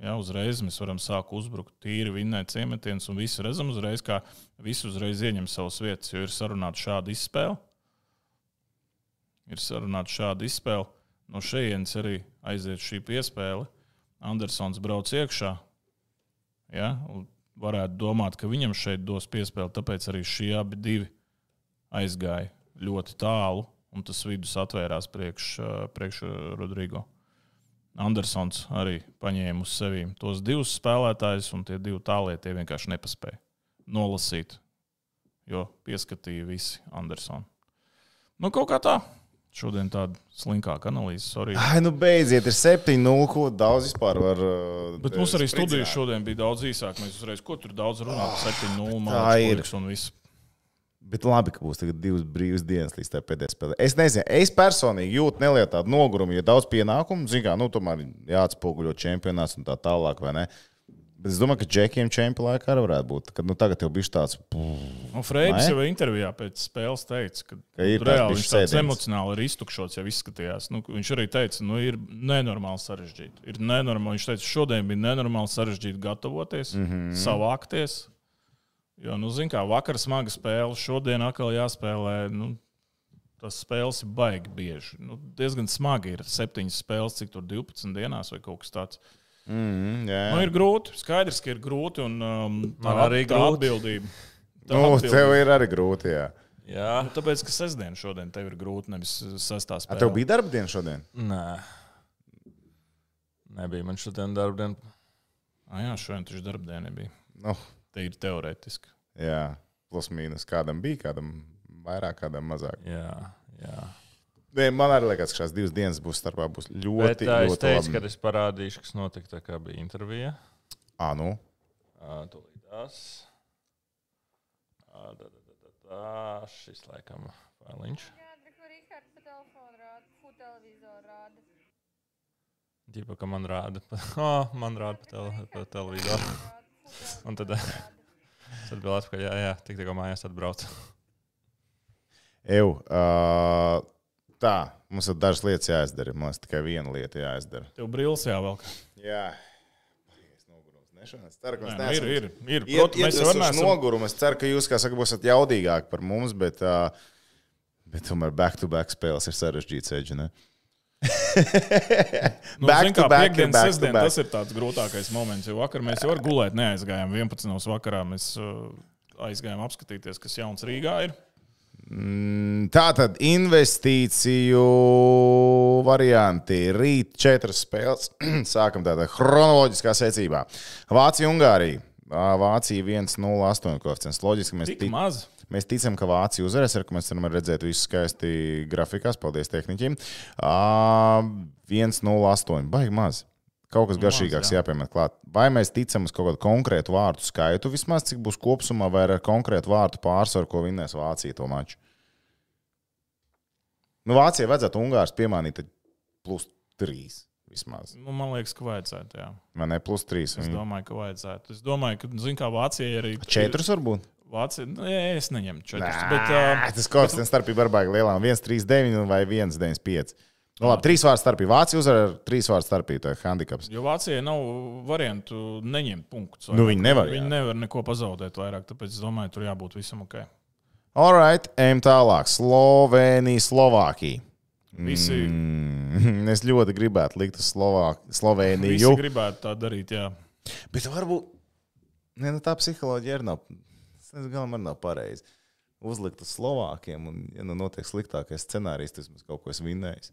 Jā, uzreiz mēs varam sākt uzbrukt, tīri vinnēt iemetienus, un visi redzam uzreiz, kā visi uzreiz ieņem savas vietas, jo ir sarunāta šāda izspēle. Ir sarunāta šāda izspēle. No šejienes arī aiziet šī piespēle. Andersons brauc iekšā. Ja, varētu domāt, ka viņam šeit dos piespēli, tāpēc arī šie abi aizgāja ļoti tālu, un tas vidus atvērās priekš, ā, priekš ā, Rodrigo. Andersons arī paņēma uz sevi tos divus spēlētājus, un tie divi tālie tie vienkārši nepaspēja nolasīt, jo pieskatīja visi Andersonu. Nu, kaut kā tā. Šodien tāda slinkāka analīze. Sorry. Ai, nu beidziet, ir 7-0, ko daudz vispār var. uh, Bet mums arī studija šodien bija daudz īsāka. Mēs uzreiz, ko tur daudz runājām, 7-0 tā ir. un viss. Bet labi, ka būs divas brīvas dienas līdz tai pēdējai spēlē. Es nezinu, es personīgi jūtu nelielu tādu nogurumu, jo daudz pienākumu, zinu, kā, nu, tomēr jāatspoguļo čempionāts un tā tālāk, vai ne? Bet es domāju, ka džekiem čempionu laikā arī varētu būt. Kad nu, tagad jau bija tāds, Freits Nē? jau intervijā pēc spēles teica, ka, Ka ir nu, reāli viņš tāds emocionāli ir iztukšots, jau izskatījās. Nu, viņš arī teica, nu, ir nenormāli sarežģīti. Ir nenormāli. Viņš teica, šodien bija nenormāli sarežģīti gatavoties, mm. -hmm. savākties. Jo, nu, zin kā, vakar smaga spēle, šodien atkal jāspēlē. Nu, Tas spēles ir baigi bieži. Nu, diezgan smagi ir septiņas spēles, cik tur 12 dienās vai kaut kas tāds. Mm, jā, Nu, ir grūti. Skaidrs, ka ir grūti. Un, um, tā, Man arī tā grūti. atbildība. Tā nu, atbildība. tev ir arī grūti. Jā. Jā, Nu, tāpēc, ka sestdien šodien tev ir grūti, nevis sestā spēlē. tev bija darba diena šodien? nē. Nebija man šodien darba diena. Ah, jā, šodien taču darbdiena nebija. Nu, Te ir teorētiski. jā, plus mīnus. Kādam bija, kādam vairāk, kādam mazāk. Jā, jā. Nē, man arī liekas, ka šīs divas dienas būs starpā. Būs Bet ļoti, tā, es ļoti teicu, labi. ka es parādīšu, kas notika, tā kā bija intervija. Ā, nu. Ā, Tūlīt tas. Ā, Da, da, da, da, da. Šis laikam failiņš. Ģipa, ka man rāda. Oh, man rāda pa, tele, pa televizoru. Un tad es atbildēju, atpakaļ, jā, jā, tik tikko mājās atbraucu. Eju, uh, tā, mums ir dažas lietas jāizdara. Man liekas, tikai viena lieta jāizdara. Tev brīvs jāvelk. Jā, es ceru, ka mēs nu, neesam. ir, ir, ir. Iet, Protams, mēs jau neesam. nogurumu. Es ceru, ka jūs, kā saka, būsiet jaudīgāki par mums, bet, uh, bet tomēr back-to-back spēles ir sarežģīts. Edži, ne? Nu, Back to back ir piekdienas, back to sestdien, back. Tas ir tāds grūtākais moments, jo vakar mēs jau ar gulēt neaizgājām. 11. vakarā mēs uh, aizgājām apskatīties, kas jauns Rīgā ir. Mm, Tā tad investīciju varianti. Rīt četras spēles. Sākam tādā chronoloģiskā secībā. Vācija, Ungārija. Vācija 1,08 koeficients. Loģiski, mēs, Tik tic, maz. Mēs ticam, ka Vācija uzvarēs. Ar ko mēs varam redzēt visu skaisti grafikās. Paldies tehniķiem. Ā, 1,08. Baigi maz. Kaut kas Nu, garšīgāks jā. jāpiemēt klāt. Vai mēs ticam uz kaut kādu konkrētu vārtu skaitu, vismaz cik būs kopumā, vai ar konkrētu vārtu pārsvaru, ko vinnēs Vācija to maču? Nu, Vācijai vajadzētu Ungārs piemānīt plus 3 vismaz. Nu, man liekas, ka vajadzētu. Jā. Man ne plus 3. Es domāju, ka vajadzētu. Es domāju, ka, zin, kā Vācijai arī. 4 varbūt. Vācija, nē, es neņemu 4. Nē, Bet, uh, tas koeficients starpība ir baigi lielā. 1,39 vai 1,95. Nu, labi, trīs vārdu starpība. Vācija uzvar ar trīs vārdu starpību. Tā ir handicaps. Jo Vācijai nav variantu neņemt punktus. Nu, viņi nevar, jā. Viņi nevar neko pazaudēt vairāk, tāpēc es domāju, tur jābūt visam ok. Alright, ejam tālāk. Slovenija, Slovākija. Visi, mm. Es ļoti gribētu likt uz Slovāk, visi Sloveniju. gribētu tā darīt. Jā. Bet varbūt ne, nu, tā psiholoģija arī nav. Tas galam arī nav pareizi. Uzlikt uz Slovākiem, un, ja nu notiek sliktākais scenārijs, tad mēs kaut ko esam vinnējuši.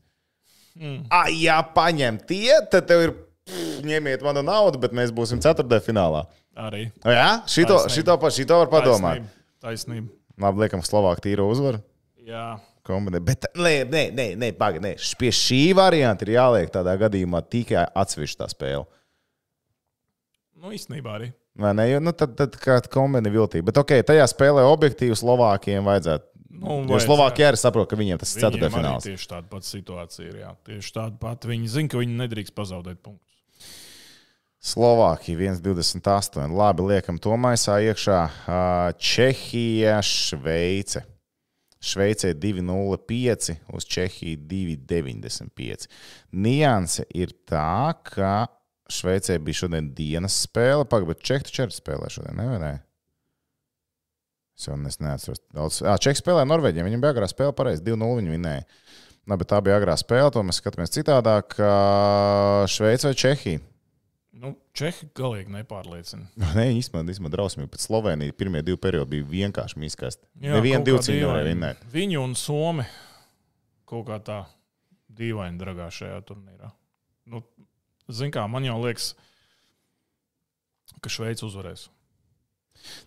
Mm. Ah, ja paņem tie, tad tev ir pff, ņemiet manu naudu, bet mēs būsim ceturtajā finālā. Arī. O, jā, šito, Taisnība. šito, pa- šito var padomāt. Taisnība. Taisnība. Labi, liekam, Slovākija tīro uzvaru. Jā. kombinēt. Bet, nē, nē, nē, nē, paga, nē. Š- pie šī varianta ir jāliek tādā gadījumā tikai atsevišķa spēle. Nu, īstenībā arī. Vai ne? Jo, nu, tad, tad kā kombinē viltība. Bet, ok, tajā spēlē objektīvi Slovākiem vajadzētu. Nu, Jo Slovākija arī saprot, ka viņiem tas ir ceturtais fināls. Tieši tāda pati situācija ir. Jā. Tieši tāda pati. Viņi zina, ka viņi nedrīkst pazaudēt punktus. Slovākija 1,28. Labi, liekam to maisā iekšā. Čehija, Šveice. Šveicē 2,05 uz Čehiju 2,95. Nianse ir tā, ka Šveicē bija šodien dienas spēle, pagaidi, bet Čehija taču arī spēlē šodien, ne? ne? Es jau neatceros. Daudz. Jā, Čehija spēlēja Norvēģiem. Viņam bija agrā spēle, pareizi 2-0 viņi vinēja. Labi, tā bija agrā spēle, to mēs skatāmies citādāk. Šveice vai Čehija? Nu, Čehi galīgi nepārliecina. Nē, īstenībā, īstenībā drausmīgi. Pēc Slovenijas pirmie divi periodi bija vienkārši miskasti. Jā, Nevienu divu cīņu nevarēja vinnēt. Viņu un Somi kaut kā tā dīvaini dragā šajā turnīrā. Nu, Ziniet, kā man jau liekas, ka Šveice uzvarēs.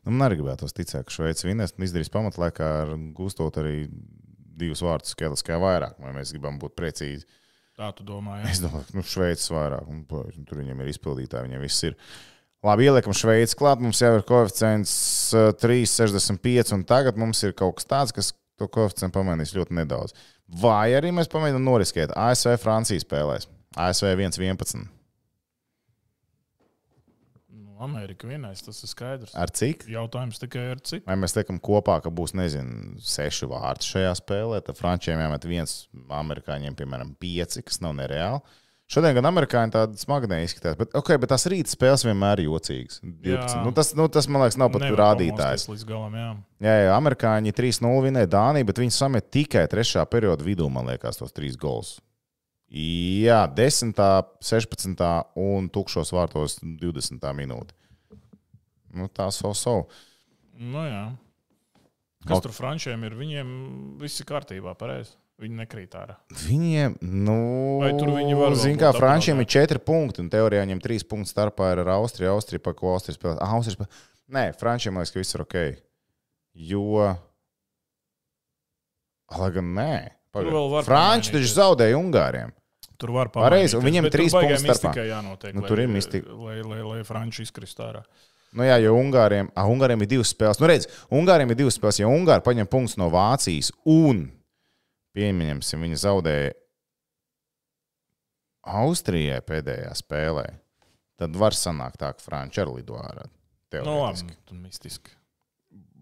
Nu, man arī gribētos ticēt, ka Šveice vinnēs un izdarīs pamatlaikā, ar gūstot arī divus vārdus skaitliskajā vairāk. Vai mēs gribam būt precīzi? Tā tu domā, jā. Es domāju, ka nu, Šveices vairāk, un tur viņiem ir izpildītāji, viņiem viss ir. Labi, ieliekam Šveici klāt. Mums jau ir koeficients uh, 3,65, un tagad mums ir kaut kas tāds, kas to koeficientu pamainīs ļoti nedaudz. Vai arī mēs pamēģinām noriskēt ASV Francijas spēlēs. ASV 1,11. Nu, Amerika vienais, tas ir skaidrs. Ar cik? Jautājums tikai ar citu. Vai mēs liekam kopā, ka būs, nezinu, seši vārti šajā spēlē, tad frančiem jāmet viens, amerikāņiem, piemēram, pieci, kas nav nereāli. Šodien gan amerikāņi tādi smagnēji izskatās, bet, okay, bet tās rīta spēles vienmēr ir jocīgas. 12. Jā. Nu, tas, nu, tas, man liekas, nav pat Nevar rādītājs. galam, jā. Jā, jā, amerikāņi 3-0 vinēja Dāniju, bet viņi samet tikai trešā perioda vidū, man liekas, tos trīs gols. Jā, 10, 16 un tukšos vārtos 20 minūte. Nu, tā so so. Nu, jā. Kas Ok. tur frančiem ir? Viņiem viss ir kārtībā, pareizi. Viņi nekrīt ārā. Viņiem, nu, Vai tur viņi var Zini, kā Frančiem ir 4 punkti, un teorijā viņiem 3 punktu starpā ir ar Austriju. Austrija, pa ko Austrija spēlē? Ah, Austrija spēlē. Nē, Frančiem liekas, ka viss ir ok. Jo. Lai gan nē. Franči taču zaudēja Ungāriem. Tur var Pareizi, un tur trīs punkti starpā. jānotiek. Nu, lai- tur ir mistika. Lai, lai, lai Franči izkrist ārā. Nu, jā, jo Ungāriem, ah, Ungāriem ir divas spēles. Nu, redz, Ungāriem ir divas spēles. Ja Ungāri paņem punktus no Vācijas un, pieņemsim, viņi zaudēja Austrijai pēdējā spēlē, tad var sanākt tā, ka Franči arī lido ārā. Nu, labi, teorētiski. tur mistiski.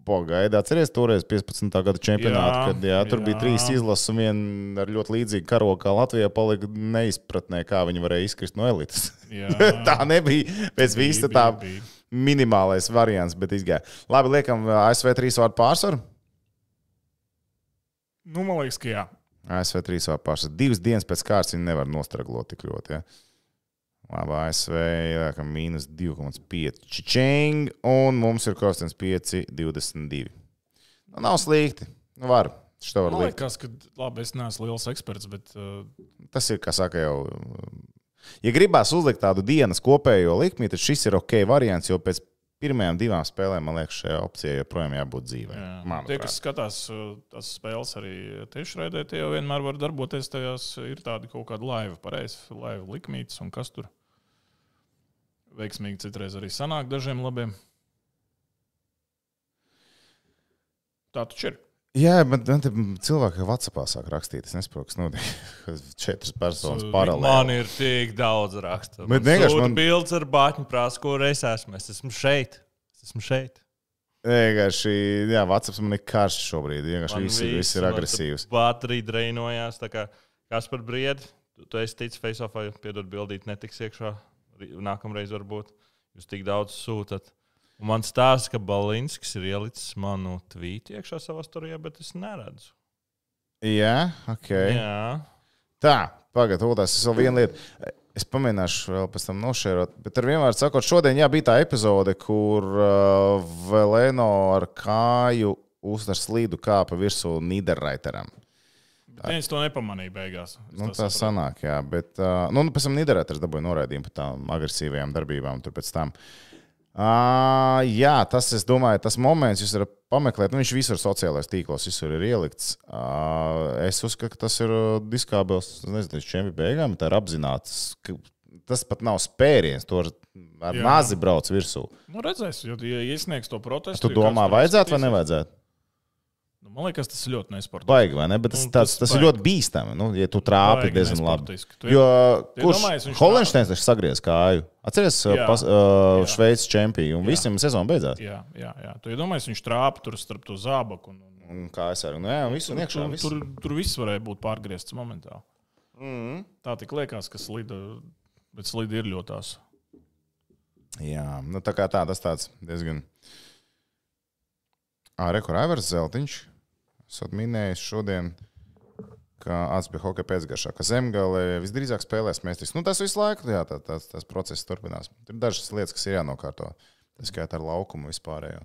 Pagaidi, atcerieties, toreiz 15. gada čempionātā, kad jā, tur jā. bija trīs izlases un viena ar ļoti līdzīgu karogu kā Latvijā, palika neizpratnē, kā viņi varēja izkrist no elites. Tā nebija pēc visa bija, tā bija. minimālais variants, bet izgāja. Labi, liekam, ASV trīs vārdu pārsvaru. Nu, man liekas, ka jā. ASV trīs vārdu pārsvaru. Divas dienas pēc kārtas viņi nevar nostraglot tik ļoti. Ja? Labi, ASV liekam, mīnus 2,5 čičing, un mums ir kostums 5, 22. Nu, nav slikti. Nu, var. Šo var Man likt. liekas, ka labi, es neesmu liels eksperts, bet uh, Tas ir, kā saka, jau. Ja gribās uzlikt tādu dienas kopējo likmi, tad šis ir ok variants, jo pēc pirmajām divām spēlēm, man liekas, šajā opcijā joprojām jābūt dzīvē. jā. tie, kas skatās uh, tās spēles arī tiešraidē, tie jau vienmēr var darboties tajās. Ir tādi kaut kādi laiva, pareizi, laiva likmītes un kas tur. Veiksmīgi citreiz arī sanāk dažiem labiem. Tā taču ir. Jā, bet cilvēki jau Vācijā sāk rakstīt. Es nesaprotu, kas notiek. Četras personas So, paralēli. Man ir tik daudz rakstu. Bet vienkārši man... bildes ar bāķu prasa, kur es esmu. Es esmu šeit. Es esmu šeit. Vienkārši, jā, Vācijā man ir karš šobrīd. Vienkārši viss, ir- viss ir agresīvs. Baterija drainojās. kā Kas par briedi? Tu, tu esi ticis face-offā, piedod bildīt, netiks iekšā. Nākamreiz varbūt jūs tik daudz sūtat. Un man stāsta, ka Balinskis ir ielicis manu tvītu iekšā savā storijā, bet es neredzu. Jā, ok. Jā. Tā, pagaidiet, otrs ir vēl viena lieta. Es pamēģināšu vēl pēc tam nošērot. Bet ar vienmēr sakot, šodien jā, bija tā epizode, kur uh, Velēno ar kāju uz ar slīdu kāpa virsū Nīderraiteram. Bet viens to nepamanīja beigās. Nu, tā sapratu. sanāk, jā. Bet, uh, nu, pēc tam Nīderlandē dabūja noraidījumu par tām agresīvajām darbībām. Tur pēc tam. Uh, jā, tas, es domāju, tas moments, jūs varat pameklēt. Nu, viņš visur sociālajos tīklos visur ir ielikts. Uh, es uzskatu, ka tas ir diskābels, nezinu, čempionu beigām. Tā ir apzināts. ka Tas pat nav spēriens, to ar, Jā. mazi brauc virsū. Nu, redzēs, jo, ja iesniegs to protestu, Tu domā, vajadzētu vai nevajadzētu? Nu, man liekas, tas ir ļoti nesportiski. Baigi, vai ne? Bet tas, Nu, tas, tas tas ir ļoti bīstami. Nu, ja tu trāpi diezgan labi. Tu Jo Tu kurš Holensteins taču sagriez kāju? Atceries, Jā. pas, uh. Šveices čempionu, un Jā. visiem sezona beidzās. Jā, jā, jā. Tu iedomājies, viņš trāpa tur starp to zābaku. Un, un, Un kā es arī, nu jā, visu un iekšā. tur, Visu. tur, tur viss varēja būt pārgriezts momentāli. Mm. Tā tik liekas, ka slida, bet slida ir ļoti tās. Jā, nu tā kā tā, tas tāds diezgan. Ā, Rekur Aivars Zeltiņš. Esat minējis šodien, ka atspēja hokeja pēcgaršā, ka zemgale visdrīzāk spēlēs mēstis. Nu, tas visu laiku, jā, tā, tas, tas process turpinās. Tur ir dažas lietas, kas ir jānokārto. Tas skaitā ar laukumu vispārējo.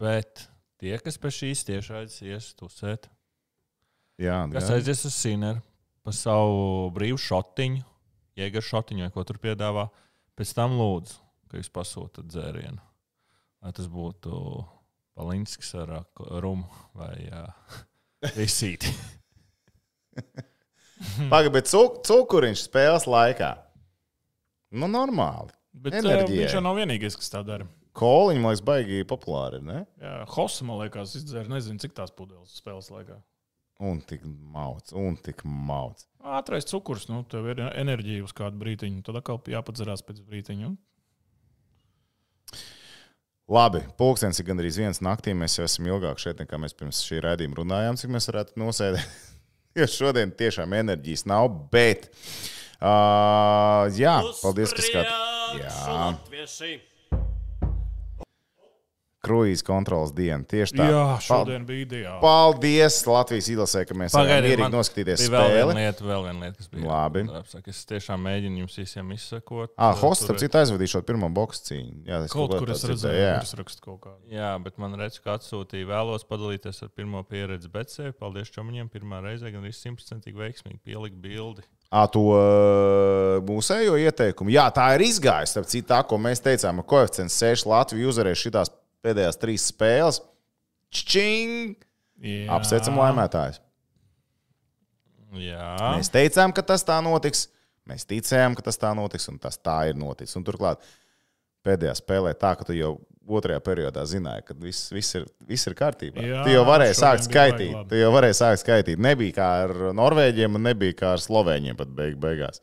Bet tie, kas pēc šīs tiešraides ies tusēt, Jā, kas gan. aizies uz Sineru pa savu brīvu šotiņu, iegāju šotiņu vai ko tur piedāvā, pēc tam lūdzu, ka jūs pasūtat dzērienu. Lai tas būtu Palinskis ar ko- rumu vai uh, visīti. Pagaid, bet cuk, cukuriņš spēles laikā. Nu, normāli. Bet uh, Enerģijai. viņš jau nav vienīgais, kas tā dara. Koliņš, man liekas, baigi populāri. Ne? Jā, Hosa, man liekas, izdzēra nezinu, cik tās pudeles spēles laikā. Un tik mauc, un tik mauc. Ātrais cukurs, nu, tev ir enerģija uz kādu brīdiņu, tad atkal jāpadzerās pēc brīdiņa. Labi, pulkstenis ir gandrīz viens naktī. Mēs jau esam ilgāk šeit, nekā mēs pirms šī raidījuma runājām, cik mēs varētu nosēdēt. Jo šodien tiešām enerģijas nav, bet Uh, jā, paldies, ka skatāt. Kruīzes kontrolas diena. Tieši tā. Jā, Pal- šodien bija ideāli. Paldies Latvijas izlasē, ka mēs varam mierīgi noskatīties bija vēl viena spēli. lieta, vēl viena lieta, kas bija. Labi. Saka, es tiešām mēģinu jums visiem izsekot. Ah, Uh, hosts, tur- starp citu, aizvadīja šo pirmo boxu cīņu. Jā, es Kaut kur es redzēju, jā. es rakstu kaut kādu. Jā, bet man redz, ka atsūtīja vēlos padalīties ar pirmo pieredzi Betsē. Paldies Čomiņiem. Pirmā reize gan arī simtprocentīgi veiksmīgi pielikt bildi. Ā, to uh, mūsējo ieteikumu. Jā, tā ir izgājusi. Starp citu, tā, ko mēs teicām, ka koeficients 6 Latviju uzvarēs šitās pēdējās trīs spēles. Čing! Jā. Apsveicam laimētājus. Jā, Mēs teicām, ka tas tā notiks. Mēs ticējām, ka tas tā notiks, un tas tā ir noticis. Un turklāt pēdējā spēlē tā, ka tu jau otrajā periodā zināji, ka viss, viss, ir, viss ir kārtībā. Jā, tu jau varēji sākt skaitīt. Tu jau varēji sākt skaitīt. Nebija kā ar Norvēģiem, un nebija kā ar Slovēņiem pat beig beigās.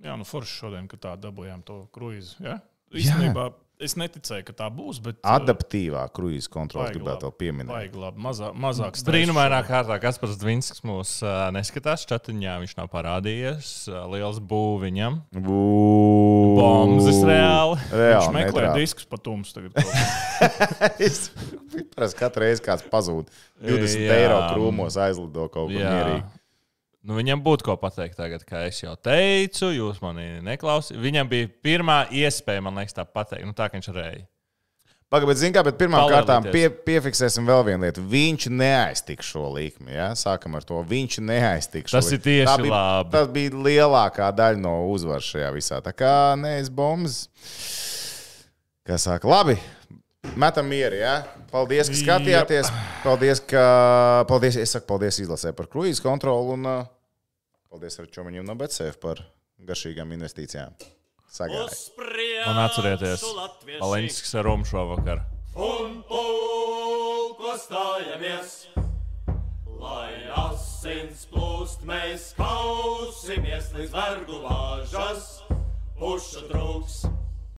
Jā, nu forši šodien, ka tā dabūjām to kruīzi. Ja? Īstenībā es neticēju, ka tā būs, bet uh, Adaptīvā kruīzes kontrole gribētu pieminēt. Baigi labi. Mazā, mazāk stresa Brīnumainā kārtā Kaspars Dvinskis mūs uh, neskatās. Čatiņā viņš nav parādījies. Uh, liels būviņam. Bombas reāli. Viņš Reāli meklē netrāp. diskus pa tumsu. tagad. Es parasti katru reizi kāds pazūd. 20 Jā. eiro krūmos aizlido kaut kur mierīgi. Nu, viņam būtu ko pateikt tagad, kā es jau teicu, jūs mani neklausījāt. Viņam bija pirmā iespēja, man liekas, tā pateikt, nu, tā kā viņš rēja. Pagaidiet, zināmā mērā, bet pirmām kārtām pie, piefiksēsim vēl vienu lietu. Viņš neaiztiks šo likmi. Ja? Sākam ar to. Viņš neaiztiks. šo Tas ir tieši Tā bija, labi. Tas bija lielākā daļa no uzvaras šajā visā. Tā kā neesmu bombas. Kā saka, labi. Metam mieru, ja? Paldies, ka skatījāties. Paldies, ka. Paldies, es saku paldies izlasē par kruīzes kontroli un uh, paldies ar Čomiņu no BCF par garšīgām investīcijām. Priekšu, Un atcerieties, latvieši! Palenskis ar Romu šovakar. Un pulko stājamies, lai asins plūst, mēs kausimies līdz vergu lāžas, pušu trūks.